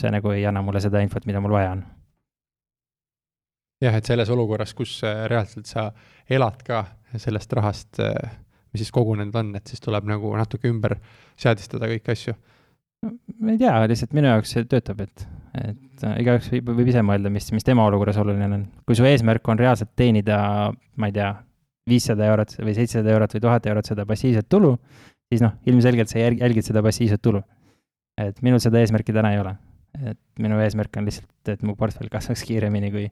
see nagu ei anna mulle seda infot, mida mul vaja on. jah, et selles olukorras, kus äh, reaalselt sa elad ka sellest rahast, äh, mis siis kogunenud on, et siis tuleb nagu natuke ümber seadistada kõiki asju ma ei tea, lihtsalt minu jaoks see töötab, et, et igaüks võib, võib ise mõelda, mis, mis tema olukorras oluline on. kui su eesmärk on reaalselt teenida, ma ei tea, viissada eurot või seitsesada eurot või tuhat eurot seda passiivset tulu, siis noh, ilmselgelt sa jälg-, jälgid seda passiivset tulu. et minul seda eesmärki täna ei ole. et minu eesmärk on lihtsalt, et mu portfell kasvaks kiiremini kui,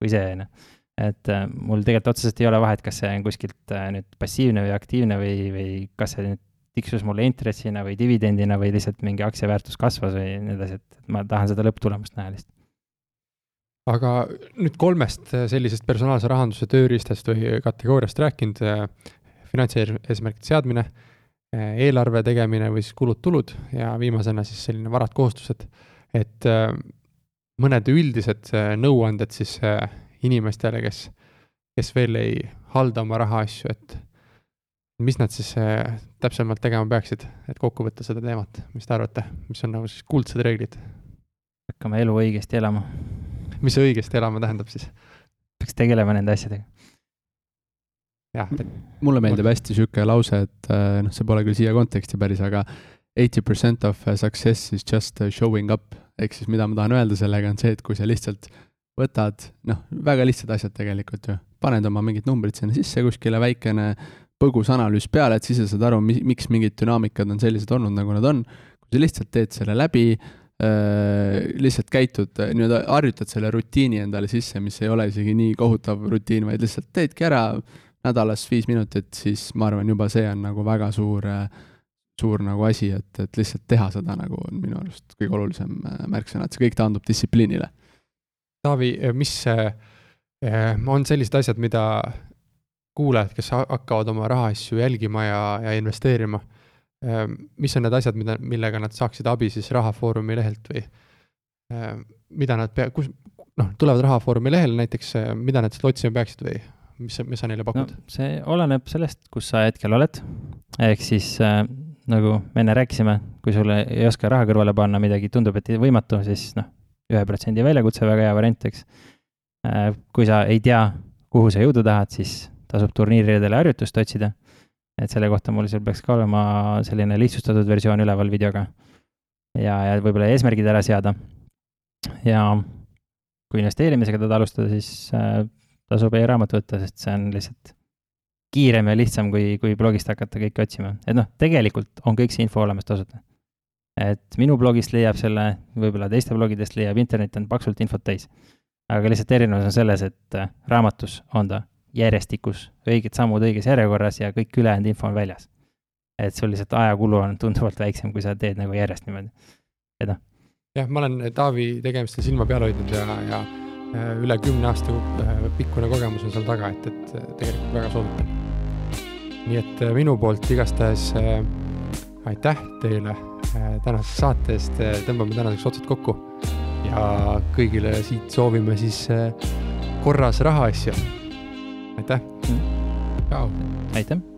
kui see, on ju. Et äh, mul tegelikult otseselt ei ole vahet, kas see on kuskilt äh, nüüd passiivne või aktiivne või, või kas see nüüd tiksus mulle intressina või dividendina või lihtsalt mingi aktsia väärtus kasvas või nii edasi, et ma tahan seda lõpptulemust näha lihtsalt. Aga nüüd kolmest äh, sellisest personaalse rahanduse tööriistast või kategooriast rääkinud, finantseesmärkide seadmine, eelarve tegemine või siis kulud-tulud ja viimasena siis selline varad-kohustused, et mõned üldised nõuanded siis inimestele, kes, kes veel ei halda oma rahaasju, et mis nad siis täpsemalt tegema peaksid, et kokku võtta seda teemat, mis te arvate, mis on nagu siis kuldsed reeglid? hakkame elu õigesti elama mis see õigesti elama tähendab siis? peaks tegelema nende asjadega. jah, et mulle meeldib hästi niisugune lause, et äh, noh, see pole küll siia konteksti päris, aga eighty percent of success is just uh, showing up. ehk siis mida ma tahan öelda sellega, on see, et kui sa lihtsalt võtad, noh, väga lihtsad asjad tegelikult ju, paned oma mingid numbrid sinna sisse kuskile, väikene põgus analüüs peale, et siis sa saad aru, miks mingid dünaamikad on sellised olnud, nagu nad on. kui sa lihtsalt teed selle läbi äh,, lihtsalt käitud, nii-öelda harjutad selle rutiini endale sisse, mis ei ole isegi nii kohutav rutiin, vaid lihtsalt teedki ära nädalas viis minutit, siis ma arvan, juba see on nagu väga suur äh, suur nagu asi, et, et lihtsalt teha seda nagu on minu arust kõige olulisem äh, märksõna, et see kõik taandub distsipliinile. Taavi, mis äh, on sellised asjad, mida kuulajad, kes hakkavad oma rahaasju jälgima ja, ja investeerima, mis on need asjad, mida, millega nad saaksid abi siis Rahafoorumi lehelt või mida nad pea-, kus, noh, tulevad Rahafoorumi lehele näiteks, mida nad sealt otsima peaksid või mis, mis sa neile pakud no,? see oleneb sellest, kus sa hetkel oled, ehk siis äh, nagu me enne rääkisime, kui sulle ei oska raha kõrvale panna, midagi tundub, et võimatu, siis noh, ühe protsendi väljakutse, väga hea variant, eks. Äh, kui sa ei tea, kuhu sa jõuda tahad, siis tasub turniiridele harjutust otsida. et selle kohta mul seal peaks ka olema selline lihtsustatud versioon üleval videoga. ja, ja võib-olla eesmärgid ära seada. ja kui investeerimisega tahad alustada, siis äh, tasub e-raamat võtta, sest see on lihtsalt kiirem ja lihtsam, kui, kui blogist hakata kõike otsima. et noh, tegelikult on kõik see info olemas tasuta. Et minu blogist leiab selle, võib-olla teiste blogidest leiab, internet on paksult infot täis. aga lihtsalt erinevus on selles, et äh, raamatus on ta järjestikus, õiged sammud õiges järjekorras ja kõik ülejäänud info on väljas. et sul lihtsalt ajakulu on tunduvalt väiksem, kui sa teed nagu järjest niimoodi, et noh. jah, ma olen Taavi tegemistel silma peal hoidnud ja, ja äh, üle kümne aasta äh, pikkune kogemus on seal taga, et, et tegelikult väga soovitan nii et äh, minu poolt igastahes äh, aitäh teile äh, tänase saate eest, tõmbame tänaseks otsad kokku ja kõigile siit soovime siis korras rahaasju. aitäh mm.. aitäh.